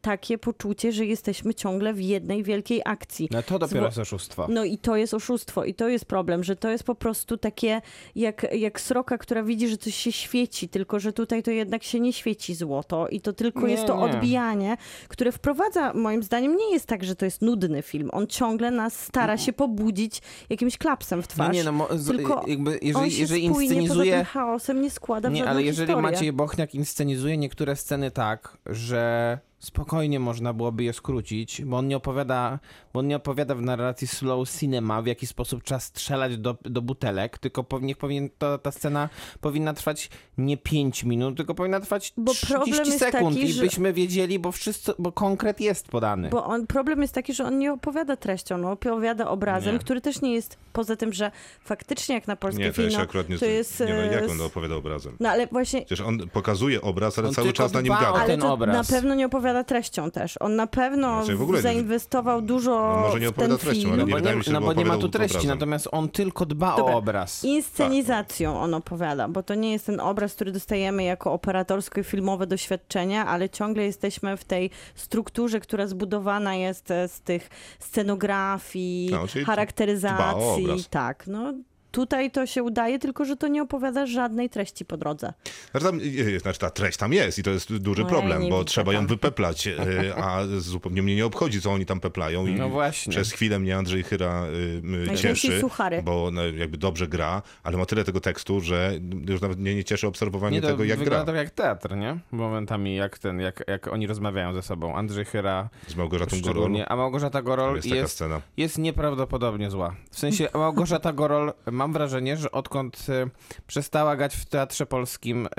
takie poczucie, że jesteśmy ciągle w jednej wielkiej akcji. No to dopiero Zwo- jest oszustwo. No i to jest oszustwo i to jest problem, że to jest po prostu takie jak, jak sroka, która widzi, że coś się świeci, tylko że tutaj to jednak się nie świeci złoto i to tylko Nie, jest to nie. odbijanie, które wprowadza, moim zdaniem, nie jest tak, że to jest nudny film. On ciągle nas stara się pobudzić jakimś klapsem w No twarz. nie, no mo- tylko jakby on jeżeli, się jeżeli spójnie poza tym inscenizuje... chaosem nie składa w Nie, ale jeżeli historię. Maciej Bochniak inscenizuje niektóre sceny tak, że uh, spokojnie można byłoby je skrócić, bo on nie opowiada, bo on nie opowiada w narracji slow cinema, w jaki sposób trzeba strzelać do, do butelek, tylko po, niech powinien, to, ta scena powinna trwać nie 5 minut, tylko powinna trwać Bo 30 problem jest sekund taki, i że- byśmy wiedzieli, bo wszyscy, bo konkret jest podany. Bo on, problem jest taki, że on nie opowiada treścią, on opowiada obrazem, Nie. który też nie jest, poza tym, że faktycznie jak na polskie Nie, to się akurat nie... to jest... nie no, jak e, on opowiada obrazem? No ale właśnie Przecież on pokazuje obraz, ale On cały czas na nim gada. Ale ten obraz. na pewno nie opowiada treścią też. On na pewno Znaczy, w ogóle nie- zainwestował dużo No może nie w ten opowiada treścią, film. ale no nie bo wydaje nie, mi się, no bo nie ma tu treści, obrazem. natomiast on tylko dba Dobra. o obraz. Inscenizacją on opowiada, bo to nie jest ten obraz, który dostajemy jako operatorsko-filmowe doświadczenie, ale ciągle jesteśmy w tej strukturze, która zbudowana jest e, z tych scenografii, No, czyli dba o charakteryzacji. obraz. Tak, no tutaj to się udaje, tylko że to nie opowiada żadnej treści po drodze. Znaczy, tam, e, znaczy ta treść tam jest i to jest duży No ja problem, nie bo trzeba ją tam. wypeplać, e, a zupełnie mnie nie obchodzi, co oni tam peplają. I No właśnie. Przez chwilę mnie Andrzej Chyra y, Najczęściej cieszy, suchary. bo no, jakby dobrze gra, ale ma tyle tego tekstu, że już nawet mnie nie cieszy obserwowanie Nie, to tego, jak wygląda gra. tak jak teatr, nie? Momentami jak ten, jak, jak oni rozmawiają ze sobą. Andrzej Chyra Z Małgorzatą Gorol. a Małgorzata Gorol Jest jest, jest, nieprawdopodobnie zła. W sensie Małgorzata Gorol, mam wrażenie, że odkąd e, przestała grać w Teatrze Polskim e,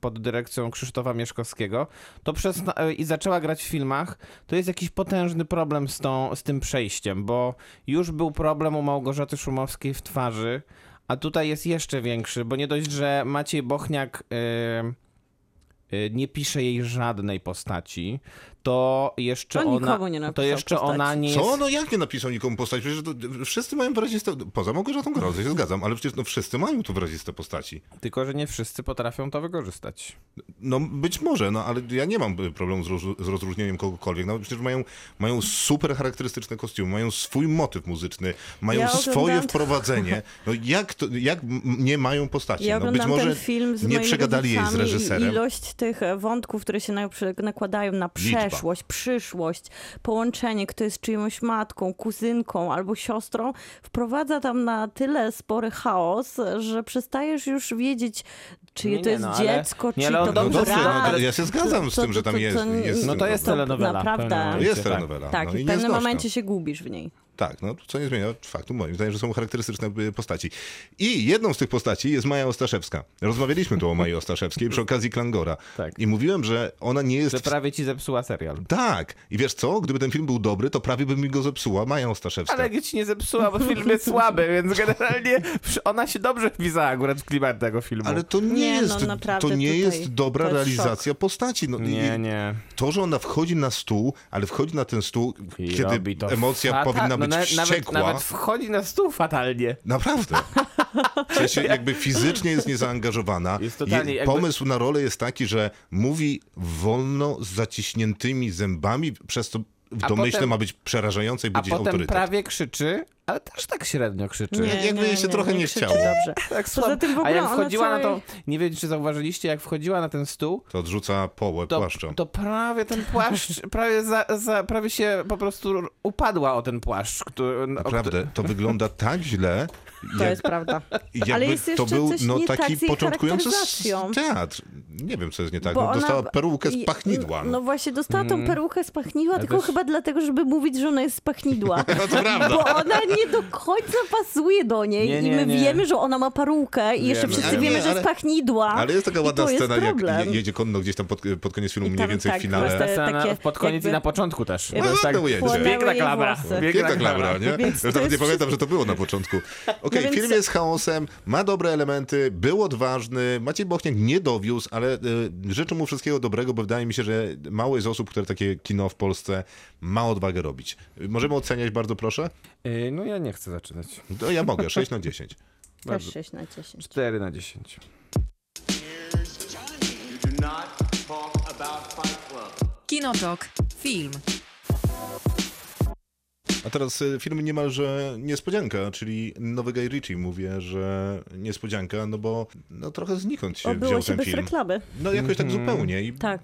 pod dyrekcją Krzysztofa Mieszkowskiego, to e, i zaczęła grać w filmach, to jest jakiś potężny problem z, tą, z tym przejściem, bo już był problem u Małgorzaty Szumowskiej w twarzy, a tutaj jest jeszcze większy, bo nie dość, że Maciej Bochniak e, nie pisze jej żadnej postaci, to jeszcze To ona, to jeszcze postaci. ona nie jest... Co? No jak nie napisał nikomu postać? Przecież to, wszyscy mają wyraziste... Poza Małgorzatą to się zgadzam, ale przecież no, wszyscy mają tu wyraziste postaci. Tylko, że nie wszyscy potrafią to wykorzystać. No być może, no ale ja nie mam problemu z, roz, z rozróżnieniem kogokolwiek. No przecież mają, mają super charakterystyczne kostiumy, mają swój motyw muzyczny, mają Ja swoje oglądam- wprowadzenie. No jak, to, jak nie mają postaci? Ja no być może ten film z nie przegadali jej z reżyserem. ilość tych e, wątków, które się nakładają na Liczba. Przeszłość, przyszłość, połączenie, kto jest czyjąś matką, kuzynką albo siostrą, wprowadza tam na tyle spory chaos, że przestajesz już wiedzieć, czy Nie, to nie, jest no, dziecko, czy to No dobrze, brat. no, ja się zgadzam z To- tym, że tam to- jest, jest No to jest telenowela. naprawdę. To jest tak. telenowela. Tak, no, i w pewnym momencie się gubisz w niej. Tak, no co nie zmienia faktu, moim zdaniem, że są charakterystyczne postaci. I jedną z tych postaci jest Maja Ostaszewska. Rozmawialiśmy tu o Maji Ostaszewskiej przy okazji Klangora. Tak. I mówiłem, że ona nie jest... Że prawie ci zepsuła serial. Tak. I wiesz co? Gdyby ten film był dobry, to prawie by mi go zepsuła Maja Ostaszewska. Ale jak ci nie zepsuła, bo film jest słaby, więc generalnie ona się dobrze wpisała akurat w klimat tego filmu. Ale to nie, Nie, no, jest, naprawdę to nie jest dobra jest realizacja postaci. No, Nie, nie. To, że ona wchodzi na stół, ale wchodzi na ten stół, I kiedy emocja powinna no być nawet, wściekła. Nawet, nawet wchodzi na stół fatalnie. Naprawdę. W sensie jakby fizycznie jest niezaangażowana. Jest totalnie Je- jakby- Pomysł na rolę jest taki, że mówi wolno, z zaciśniętymi zębami, przez to w A domyśle potem- ma być przerażającej, A być potem autorytet. prawie krzyczy, ale też tak średnio krzyczy. Nie, jakby jej się trochę nie krzyczy chciało. Dobrze. Tak Poza tym w A ogóle jak ona wchodziła na to, nie wiem czy zauważyliście, jak wchodziła na ten stół, To odrzuca połę to, to prawie ten płaszcz, prawie, za, za, prawie się po prostu upadła o ten płaszcz. Który, o Naprawdę, to wygląda tak źle, To jest prawda. jakby Ale jest to jeszcze był coś no, nie tak taki z jej początkujący teatr. Nie wiem, co jest nie tak. Bo No, ona- dostała perukę i- z pachnidła. No, no właśnie, dostała tą perukę z pachnidła, Ale tylko też- chyba dlatego, żeby mówić, że ona jest z pachnidła. No to prawda. Bo ona nie do końca pasuje do niej Nie, i nie, my nie. wiemy, że ona ma perukę i jeszcze Wiemy. wszyscy Ale wiemy, że jest ale- pachnidła. Ale jest taka I ładna scena, jak jedzie konno gdzieś tam pod, pod koniec filmu, I mniej więcej tak, w finale. Ta scena takie pod koniec jakby- i na początku też. No, ujęcie. Płonęły Piękna włosy. Piękna klamra, nie? Nawet nie pamiętam, że to było na początku. Okej, więc- film jest chaosem, ma dobre elementy, był odważny, Maciej Bochniak nie dowiózł, ale y, życzę mu wszystkiego dobrego, bo wydaje mi się, że mało jest osób, które takie kino w Polsce ma odwagę robić. Możemy oceniać bardzo proszę? Yy, no ja nie chcę zaczynać. To ja mogę, 6 na 10. Też 6 na 10. 4 na 10. You do not talk about Fight Club. Kinotok. Film. A teraz y, film niemalże niespodzianka, czyli nowy Guy Ritchie. Mówię, że niespodzianka, no bo no, trochę znikąd się Obyło wziął się ten bez film. reklamy. No jakoś tak Mhm. zupełnie. I Tak.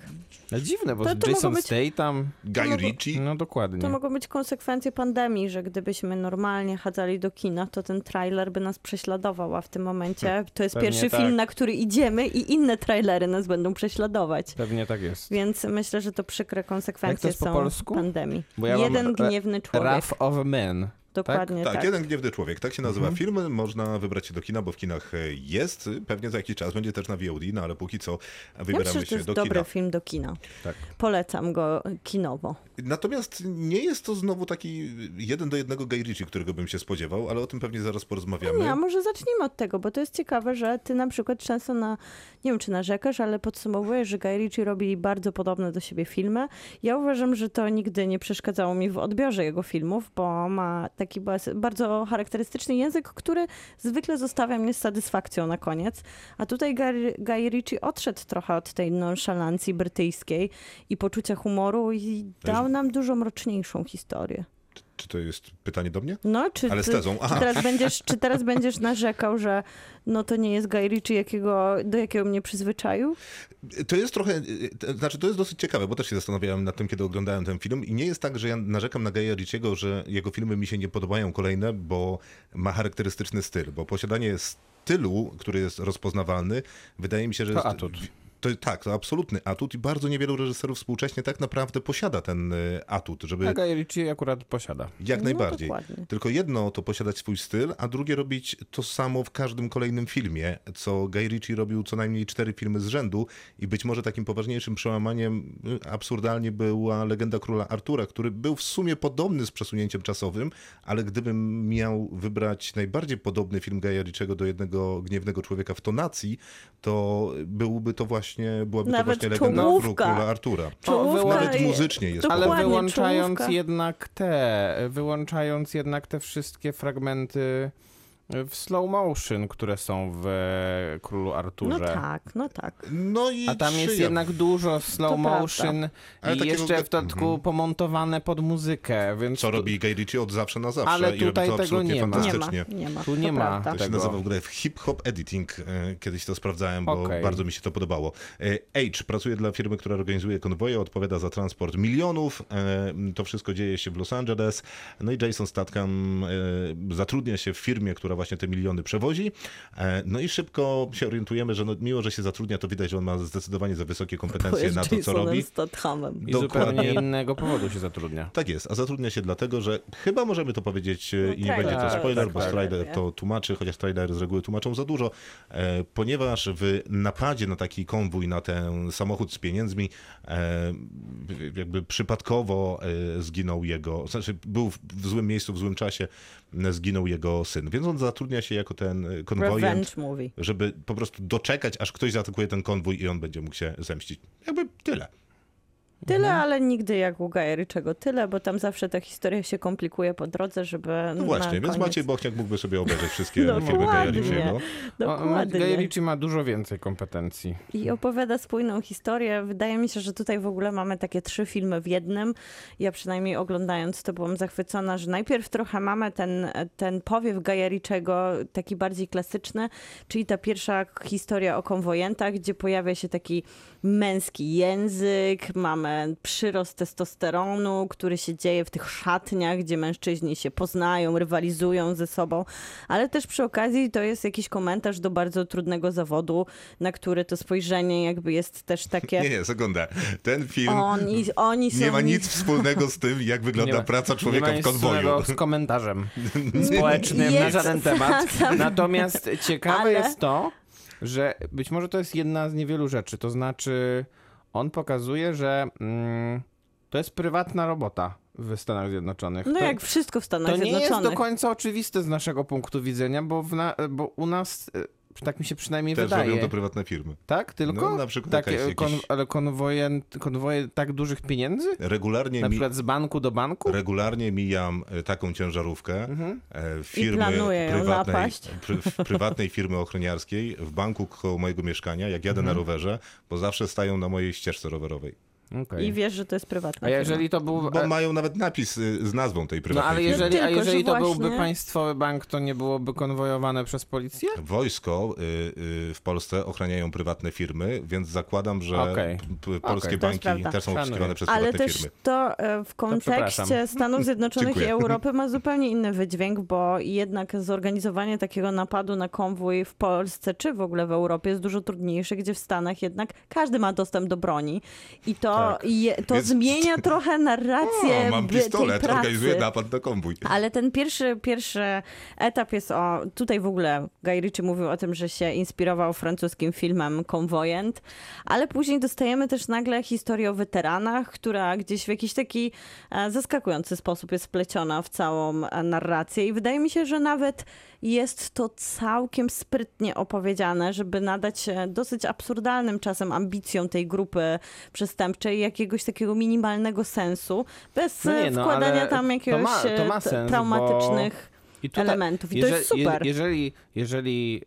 No dziwne, bo To- to Jason mogło być- Statham, Guy mogło- Ritchie? no dokładnie. To mogą być konsekwencje pandemii, że gdybyśmy normalnie chadzali do kina, to ten trailer by nas prześladował, a w tym momencie to jest Pewnie pierwszy tak. film, na który idziemy i inne trailery nas będą prześladować. Pewnie tak jest. Więc myślę, że to przykre Jak to konsekwencje po są polsku? pandemii. Bo ja mam Jeden ra- gniewny człowiek. Wrath of Man. Dokładnie Tak, tak. jeden gniewny człowiek. Tak się nazywa Mhm. film. Można wybrać się do kina, bo w kinach e, jest. Pewnie za jakiś czas będzie też na VOD, no ale póki co Ja wybieramy myślę, że to się jest do dobry kina. film do kina. Tak. Polecam go kinowo. Natomiast nie jest to znowu taki jeden do jednego Guy Ritchie, którego bym się spodziewał, ale o tym pewnie zaraz porozmawiamy. Nie, a może zacznijmy od tego, bo to jest ciekawe, że ty na przykład często na, nie wiem czy narzekasz, ale podsumowujesz, że Guy Ritchie robi bardzo podobne do siebie filmy. Ja uważam, że to nigdy nie przeszkadzało mi w odbiorze jego filmów, bo ma taki bardzo charakterystyczny język, który zwykle zostawia mnie z satysfakcją na koniec. A tutaj Guy Ritchie odszedł trochę od tej nonszalancji brytyjskiej i poczucia humoru i dał nam dużo mroczniejszą historię. Czy to jest pytanie do mnie? No, czy, Ale z tezą, aha. Czy teraz, będziesz, czy teraz będziesz narzekał, że no to nie jest Guy Ritchie, jakiego, do jakiego mnie przyzwyczaił? To jest trochę, to znaczy to jest dosyć ciekawe, bo też się zastanawiałem nad tym, kiedy oglądałem ten film i nie jest tak, że ja narzekam na Gaja Ritchiego, że jego filmy mi się nie podobają kolejne, bo ma charakterystyczny styl, bo posiadanie stylu, który jest rozpoznawalny, wydaje mi się, że To jest... atut. To, tak, to absolutny atut i bardzo niewielu reżyserów współcześnie tak naprawdę posiada ten y, atut, żeby A Guy Ritchie akurat posiada. jak No, najbardziej. dokładnie. Tylko jedno to posiadać swój styl, a drugie robić to samo w każdym kolejnym filmie, co Guy Ritchie robił co najmniej cztery filmy z rzędu i być może takim poważniejszym przełamaniem y, absurdalnie była Legenda Króla Artura, który był w sumie podobny z przesunięciem czasowym, ale gdybym miał wybrać najbardziej podobny film Guya Ritchiego do jednego Gniewnego Człowieka w tonacji, to byłby to właśnie, byłaby Nawet to właśnie Legenda czołówka. Króla Artura. Czołówka Nawet muzycznie jest Dokładnie, Ale wyłączając czołówka. jednak te, wyłączając jednak te wszystkie fragmenty w slow motion, które są w e, Królu No Arturze. tak, no tak. No i A tam jest ja- jednak dużo slow To prawda. motion Ale i jeszcze w dodatku Mhm. pomontowane pod muzykę, więc Co tu, robi Guy Ritchie od zawsze na zawsze Ale i robi tutaj to tego absolutnie nie ma. Nie ma, fantastycznie. nie ma. Tu nie to ma. prawda. To się tego. nazywa w ogóle hip-hop editing. E, Kiedyś to sprawdzałem, bo Okej. bardzo mi się to podobało. E, H pracuje dla firmy, która organizuje konwoje, odpowiada za transport milionów. To wszystko dzieje się w Los Angeles. No i Jason Statham zatrudnia się w firmie, która właśnie te miliony przewozi. E, No i szybko się orientujemy, że no, mimo, że się zatrudnia, to widać, że on ma zdecydowanie za wysokie kompetencje na to, co robi. Stathamem. i dokładnie. zupełnie innego powodu się zatrudnia. Tak jest, a zatrudnia się dlatego, że chyba możemy to powiedzieć e, No, i nie trailer. będzie to Tak, spoiler, tak, bo tak. trailer to tłumaczy, chociaż trailery z reguły tłumaczą za dużo, e, ponieważ w napadzie na taki konwój, na ten samochód z pieniędzmi, e, jakby przypadkowo e, zginął jego, znaczy był w, w złym miejscu, w złym czasie, e, zginął jego syn. Więc on zatrudnia się jako ten e, konwojent, żeby po prostu doczekać, aż ktoś zaatakuje ten konwój i on będzie mógł się zemścić. Jakby tyle. Tyle, Mhm. ale nigdy jak u Ritchiego tyle, bo tam zawsze ta historia się komplikuje po drodze, żeby No właśnie, na więc koniec... Maciej Bochniak mógłby sobie obejrzeć wszystkie No filmy Gaja dokładnie. Ritchiego. O, Dokładnie. Guy Ritchie ma dużo więcej kompetencji. I opowiada spójną historię. Wydaje mi się, że tutaj w ogóle mamy takie trzy filmy w jednym. Ja przynajmniej oglądając to byłam zachwycona, że najpierw trochę mamy ten, ten powiew Gaja Ritchiego, taki bardziej klasyczny, czyli ta pierwsza historia o konwojentach, gdzie pojawia się taki męski język, mamy przyrost testosteronu, który się dzieje w tych szatniach, gdzie mężczyźni się poznają, rywalizują ze sobą, ale też przy okazji to jest jakiś komentarz do bardzo trudnego zawodu, na który to spojrzenie jakby jest też takie... Nie, nie, sekunda. Ten film Oni, oni są... nie ma nic wspólnego z tym, jak wygląda Nie praca człowieka nie ma w nic konwoju. wspólnego z komentarzem społecznym na Jest żaden temat. Natomiast ciekawe Ale- jest to, że być może to jest jedna z niewielu rzeczy. To znaczy, on pokazuje, że mm, to jest prywatna robota w Stanach Zjednoczonych. No to, jak wszystko w Stanach to nie jest Zjednoczonych. do końca oczywiste z naszego punktu widzenia, bo, na, bo u nas, e, tak mi się przynajmniej Też wydaje. robią to prywatne firmy. Tak? Tylko? No, na przykład Takie, jakaś- kon, jakiś- ale konwoje, konwoje tak dużych pieniędzy? Regularnie, Na mi, przykład z banku do banku? regularnie mijam e, taką ciężarówkę Mhm. e, firmy planuję ją prywatnej, napaść. pry, prywatnej firmy ochroniarskiej w banku koło mojego mieszkania, jak jadę Mhm. na rowerze, bo zawsze stają na mojej ścieżce rowerowej. Okej. I wiesz, że to jest prywatna A firma. jeżeli to był... Bo e, mają nawet napis y, z nazwą tej No prywatnej ale firmy. jeżeli, a Tylko, jeżeli to byłby właśnie- państwowy bank, to nie byłoby konwojowane przez policję? Wojsko y, y, w Polsce ochraniają prywatne firmy, więc zakładam, że p- polskie to jest banki też są obsługiwane przez Ale prywatne też firmy. to e, w kontekście przepraszam. Stanów Zjednoczonych i. Europy ma zupełnie inny wydźwięk, bo jednak zorganizowanie takiego napadu na konwój w Polsce czy w ogóle w Europie jest dużo trudniejsze, gdzie w Stanach jednak każdy ma dostęp do broni. I to, Tak. je, to Więc- zmienia trochę narrację O, mam pistolet, organizuję napad na konwój. Ale ten pierwszy, pierwszy etap jest o. Tutaj w ogóle Guy Ritchie mówił o tym, że się inspirował francuskim filmem Convoyant, ale później dostajemy też nagle historię o weteranach, która gdzieś w jakiś taki e, zaskakujący sposób jest wpleciona w całą e, narrację. I wydaje mi się, że nawet jest to całkiem sprytnie opowiedziane, żeby nadać e, dosyć absurdalnym czasem ambicjom tej grupy przestępczej jakiegoś takiego minimalnego sensu, bez No nie, e, no, wkładania tam to jakiegoś ma- to e, ma t- sens, traumatycznych I tutaj- elementów. I to jest Jeżeli- super. je- Jeżeli, jeżeli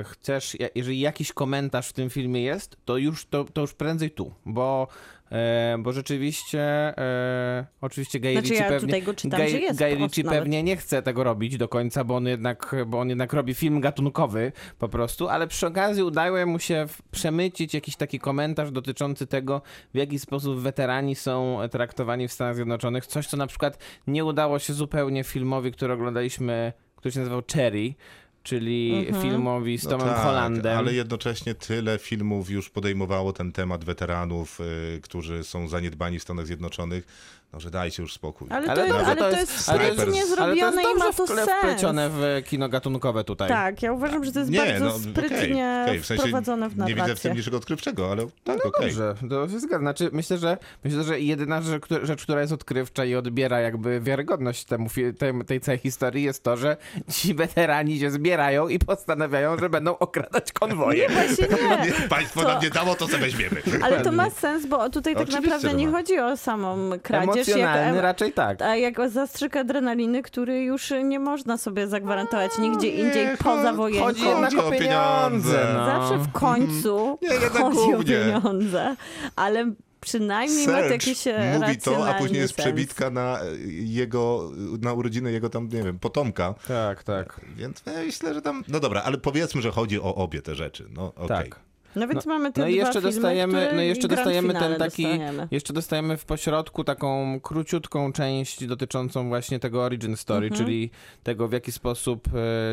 e, chcesz, jeżeli jakiś komentarz w tym filmie jest, to już, to, to już prędzej tu, bo, e, bo rzeczywiście e, oczywiście Guy Znaczy, Ritchie ja pewnie, czytam, Guy, Guy Ritchie pewnie nie chce tego robić do końca, bo on, jednak, bo on jednak robi film gatunkowy po prostu, ale przy okazji udało mu się przemycić jakiś taki komentarz dotyczący tego, w jaki sposób weterani są traktowani w Stanach Zjednoczonych. Coś, co na przykład nie udało się zupełnie filmowi, który oglądaliśmy, który się nazywał Cherry, czyli Mhm. filmowi z No Tomem tak, Hollandem. Ale jednocześnie tyle filmów już podejmowało ten temat weteranów, y, którzy są zaniedbani w Stanach Zjednoczonych, no że dajcie już spokój. Ale to, Ale jest, dobrze, ale to to jest- jest ale to jest- sprytnie zrobione i ma to wkle- sens. wplecione w kino gatunkowe tutaj. Tak, ja uważam, że to jest bardzo no, sprytnie okej, okej, w sensie wprowadzone w Nie widzę w narrację. tym niczego odkrywczego, ale tak, okej. Dobrze, to się zgadza. Znaczy, myślę, że, myślę, że jedyna rzecz, która- rzecz, która jest odkrywcza i odbiera jakby wiarygodność temu, tej, tej całej historii jest to, że ci weterani się zbierają i postanawiają, że będą okradać konwoje. Właśnie nie. Nie, państwo To- nam nie dało, to co weźmiemy. Ale to ma sens, bo tutaj tak Oczywiście, naprawdę nie chodzi o samą kradzież, Emocjonalny jak, raczej tak. a jak zastrzyk adrenaliny, który już nie można sobie zagwarantować nigdzie indziej nie, poza cho- wojenką. Chodzi jednak o o pieniądze. pieniądze. No. Zawsze w końcu Nie, jednak chodzi o pieniądze, ale przynajmniej ma to Serge jakiś e, mówi to, a później jest sens. przebitka na e, jego, na urodziny jego tam, nie wiem, potomka. Tak, tak. Więc ja myślę, że tam... No dobra, ale powiedzmy, że chodzi o obie te rzeczy. No okej. Tak. No więc mamy te No i jeszcze filmy, dostajemy, które no i jeszcze i dostajemy ten taki, dostajemy. jeszcze dostajemy w pośrodku taką króciutką część dotyczącą właśnie tego origin story, Mhm. czyli tego w jaki sposób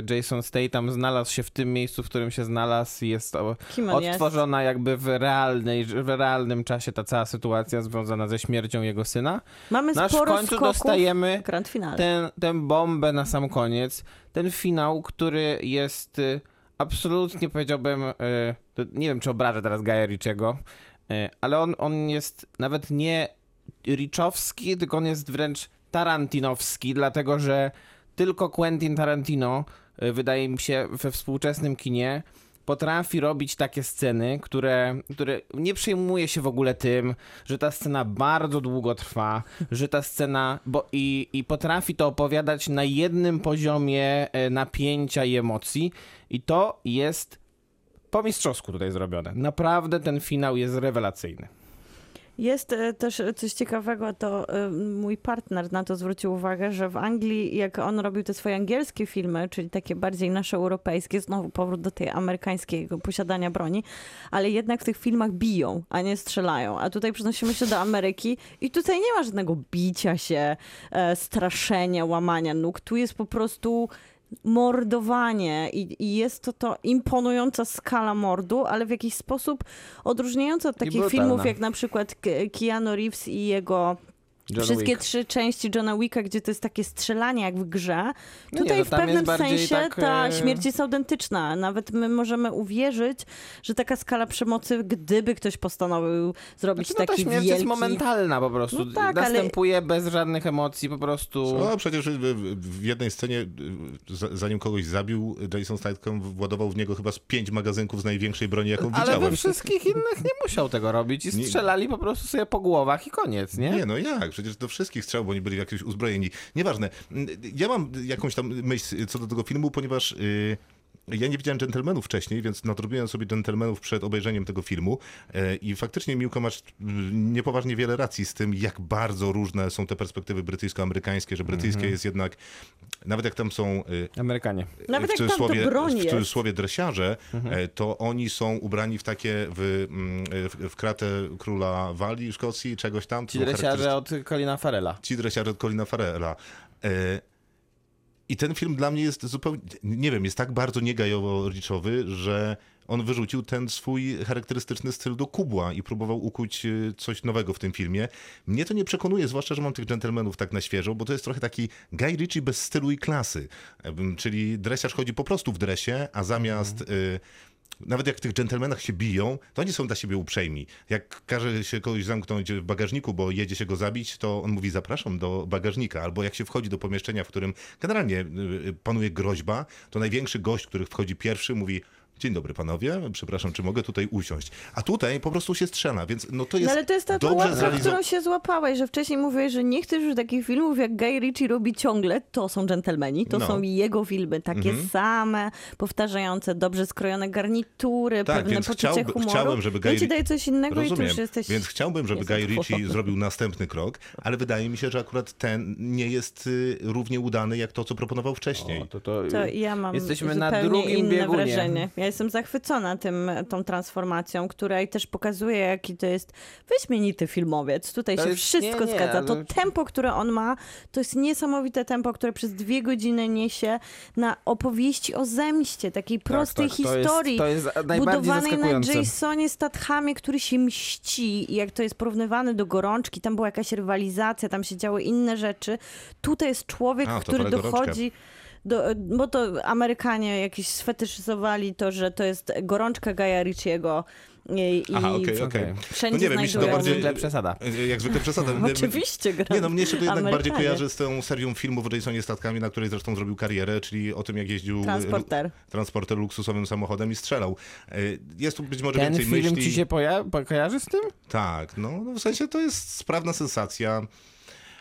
e, Jason Statham znalazł się w tym miejscu, w którym się znalazł i jest o, Kim on jest? odtworzona jakby w, realnej, w realnym czasie ta cała sytuacja związana ze śmiercią jego syna. Mamy No aż w sporo końcu dostajemy finale. ten, ten bombę na sam koniec, ten finał, który jest y, absolutnie powiedziałbym, to nie wiem czy obrażę teraz Gaja Richiego, y, ale on, on jest nawet nie Richowski, tylko on jest wręcz Tarantinowski, dlatego że tylko Quentin Tarantino, y, wydaje mi się, we współczesnym kinie potrafi robić takie sceny, które, które nie przejmuje się w ogóle tym, że ta scena bardzo długo trwa, że ta scena, bo i, i potrafi to opowiadać na jednym poziomie e, napięcia i emocji i to jest po mistrzowsku tutaj zrobione. Naprawdę ten finał jest rewelacyjny. Jest e, też coś ciekawego, to e, mój partner na to zwrócił uwagę, że w Anglii, jak on robił te swoje angielskie filmy, czyli takie bardziej nasze europejskie, znowu powrót do tej amerykańskiego posiadania broni, ale jednak w tych filmach biją, a nie strzelają. A tutaj przenosimy się do Ameryki i tutaj nie ma żadnego bicia się, e, straszenia, łamania nóg. Tu jest po prostu mordowanie i, i jest to to imponująca skala mordu, ale w jakiś sposób odróżniająca od takich filmów jak na przykład Ke- Keanu Reeves i jego John wszystkie Wick. trzy części Johna Wicka, gdzie to jest takie strzelanie jak w grze. No Tutaj nie, no w pewnym sensie tak, ta e, śmierć jest autentyczna. Nawet my możemy uwierzyć, że taka skala przemocy, gdyby ktoś postanowił zrobić Znaczy, no ta taki śmierć wielki... jest momentalna po prostu. No tak, ale- Następuje bez żadnych emocji po prostu. No przecież w, w- w jednej scenie, y, za- zanim kogoś zabił, Jason Statham władował w niego chyba z pięć magazynków z największej broni, jaką Ale widziałem. we wszystkich innych nie musiał tego robić i strzelali po prostu sobie po głowach i koniec, nie? Nie, no jak? Przecież do wszystkich strzał, bo oni byli jakoś uzbrojeni. Nieważne. Ja mam jakąś tam myśl co do tego filmu, ponieważ y, ja nie widziałem Gentlemanów wcześniej, więc nadrobiłem sobie Gentlemanów przed obejrzeniem tego filmu e, i faktycznie Miłko masz mm, niepoważnie wiele racji z tym, jak bardzo różne są te perspektywy brytyjsko-amerykańskie, że brytyjskie Mhm. jest jednak, nawet jak tam są e, Amerykanie. Nawet w jak tam to cudzysłowie, broń w cudzysłowie dresiarze, Mhm. e, to oni są ubrani w takie, w, mm, w, w kratę króla Walii, Szkocji, czegoś tam. Ci dresiarze od Colina Farela. ci dresiarze od Colina Farrella. E, I ten film dla mnie jest zupełnie, nie wiem, jest tak bardzo niegajowo-riczowy, że on wyrzucił ten swój charakterystyczny styl do kubła i próbował ukuć e, coś nowego w tym filmie. Mnie to nie przekonuje, zwłaszcza, że mam tych dżentelmenów tak na świeżo, bo to jest trochę taki Guy Ritchie bez stylu i klasy. Em, Czyli dresiarz chodzi po prostu w dresie, a zamiast... e, nawet jak w tych dżentelmenach się biją, to oni są dla siebie uprzejmi. Jak każe się kogoś zamknąć w bagażniku, bo jedzie się go zabić, to on mówi zapraszam do bagażnika. Albo jak się wchodzi do pomieszczenia, w którym generalnie y, panuje groźba, to największy gość, który wchodzi pierwszy, mówi Dzień dobry panowie, przepraszam, czy mogę tutaj usiąść? A tutaj po prostu się strzela, więc no to jest No ale to jest ta dobrze którą się złapałeś, że wcześniej mówiłeś, że nie chcesz już takich filmów, jak Guy Ritchie robi ciągle. To są dżentelmeni, to No. są jego filmy, takie same, powtarzające, dobrze skrojone garnitury, Tak, pewne więc poczucie chciałby- humoru. chciałem, żeby Guy Ja ci daję coś innego i ty Rozumiem, już jesteś... więc chciałbym, żeby Guy. Ritchie zrobił następny krok, ale wydaje mi się, że akurat ten nie jest y, równie udany jak to, co proponował wcześniej. O, to, to, To ja mam Jesteśmy na drugim inne biegunie. wrażenie. Ja jestem zachwycona tym, tą transformacją, która i też pokazuje, jaki to jest wyśmienity filmowiec. Tutaj To się jest- wszystko nie, nie, zgadza. To ale- tempo, które on ma, to jest niesamowite tempo, które przez dwie godziny niesie na opowieści o zemście, takiej prostej tak, to jest- historii. to jest najbardziej budowanej na. Jasonie Stathamie, który się mści i jak to jest porównywane do gorączki, tam była jakaś rywalizacja, tam się działy inne rzeczy. Tutaj jest człowiek, A, to który gorączkę. Do, bo to Amerykanie jakieś sfetyszyzowali to, że to jest gorączka Gaja Ritchiego i, Aha, okej, okej. Okej. wszędzie No nie wiem, mi się to bardziej- Zwykle przesada. Jak zwykle przesada. Oczywiście gra. Nie no, mnie się to jednak bardziej Amerykanie. kojarzy z tą serią filmów o Jasonie Statkami, na której zresztą zrobił karierę, czyli o tym, jak jeździł Transporter. lu- transporter luksusowym samochodem i strzelał. Y, Jest tu być może Ten więcej film myśli. ci się kojarzy z tym? Tak, no, no w sensie to jest sprawna sensacja.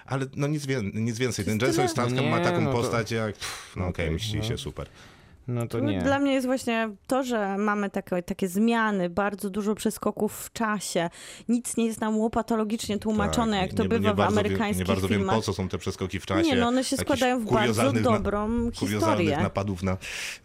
Ale no nic, wie, nic więcej. Ten Jason Statham ma Nie, taką no to- postać jak... Pff, no okej, Okej, mści no. się super. No to No, nie. Dla mnie jest właśnie to, że mamy takie, takie zmiany, bardzo dużo przeskoków w czasie. Nic nie jest nam łopatologicznie tłumaczone, Tak, jak to nie- bywa nie w wiem- amerykańskich Nie bardzo wiem, filmach. po co są te przeskoki w czasie. Nie, no one się składają w bardzo na- dobrą kuriozalnych historię. napadów na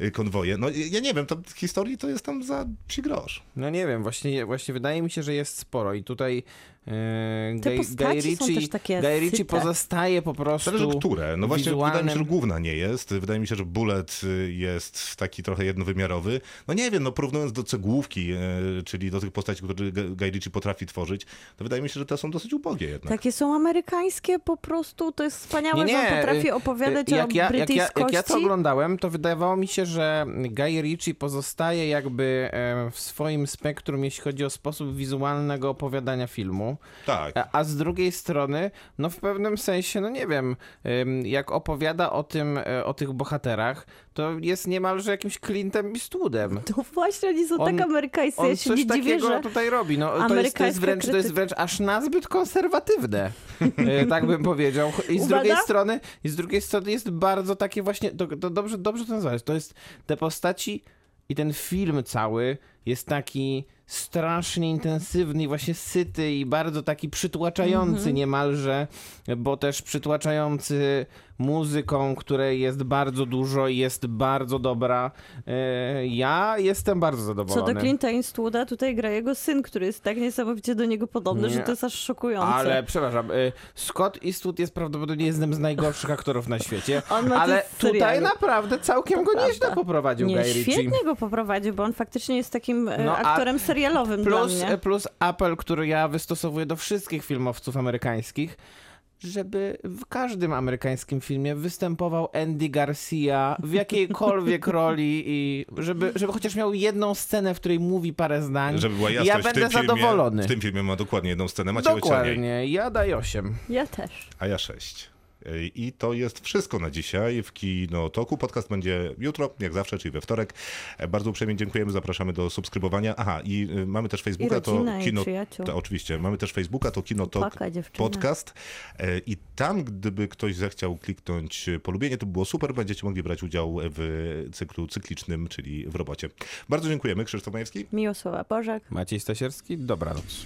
y, konwoje. No ja nie wiem, to historii to jest tam za psi grosz. No nie wiem, właśnie, właśnie wydaje mi się, że jest sporo i tutaj Te Guy, Ritchie, też takie Guy Ritchie pozostaje po prostu Zależy które. No właśnie wydaje mi się, że wizualnym... główna nie jest. Wydaje mi się, że Bullet y, jest taki trochę jednowymiarowy. No nie wiem, no porównując do cegłówki, y, czyli do tych postaci, które Guy Ritchie potrafi tworzyć, to wydaje mi się, że te są dosyć ubogie jednak. Takie są amerykańskie po prostu, to jest wspaniałe, Nie, że nie, on potrafi y, opowiadać jak o ja, jak, ja, jak ja to oglądałem, to wydawało mi się, że Guy Ritchie pozostaje jakby e, w swoim spektrum, jeśli chodzi o sposób wizualnego opowiadania filmu. Tak. A, a z drugiej strony, no w pewnym sensie, no nie wiem, jak opowiada o tym, e, o tych bohaterach, to jest niemalże jakimś Clintem Eastwoodem. To właśnie oni są On- tak amerykańscy, On ja się coś nie dziwię, takiego że... tutaj robi. No, to, jest, to, jest amerykańska wręcz, to jest wręcz aż nazbyt konserwatywne, e, tak bym powiedział. I z, Uwaga. drugiej strony, I z drugiej strony jest bardzo takie właśnie, to, to dobrze, dobrze to nazwać, to jest te postaci i ten film cały jest taki strasznie intensywny i właśnie syty i bardzo taki przytłaczający Mhm. niemalże, bo też przytłaczający muzyką, której jest bardzo dużo i jest bardzo dobra. E, Ja jestem bardzo Co zadowolony. do Clint'a Eastwooda, tutaj gra jego syn, który jest tak niesamowicie do niego podobny, Nie. że to jest aż szokujące. Ale przepraszam, y, Scott Eastwood jest prawdopodobnie jednym z najgorszych aktorów na świecie, On ma ale to serialu. tutaj naprawdę całkiem go nieźle poprowadził Nie, Guy Ritchie. świetnie go poprowadził, bo on faktycznie jest takim e, No, a aktorem serialowym dla Plus, mnie. plus apel, który ja wystosowuję do wszystkich filmowców amerykańskich, żeby w każdym amerykańskim filmie występował Andy Garcia w jakiejkolwiek roli i żeby, żeby chociaż miał jedną scenę, w której mówi parę zdań. Żeby była jasność, ja w będę filmie, zadowolony. W tym filmie ma dokładnie jedną scenę, macie Dokładnie, ja daję 8. Ja też. a ja sześć. I to jest wszystko na dzisiaj w Kinotoku. Podcast będzie jutro, jak zawsze, czyli we wtorek. Bardzo uprzejmie dziękujemy, zapraszamy do subskrybowania. Aha, i y, mamy też Facebooka, I rodzinę, to Kino... To, oczywiście, mamy też Facebooka, to Kinotok. Podcast. E, I tam, gdyby ktoś zechciał kliknąć polubienie, to by było super. Będziecie mogli brać udział w cyklu cyklicznym, czyli w robocie. Bardzo dziękujemy. Krzysztof Majewski. Miłosława Bożek. Maciej Stasierski, dobranoc.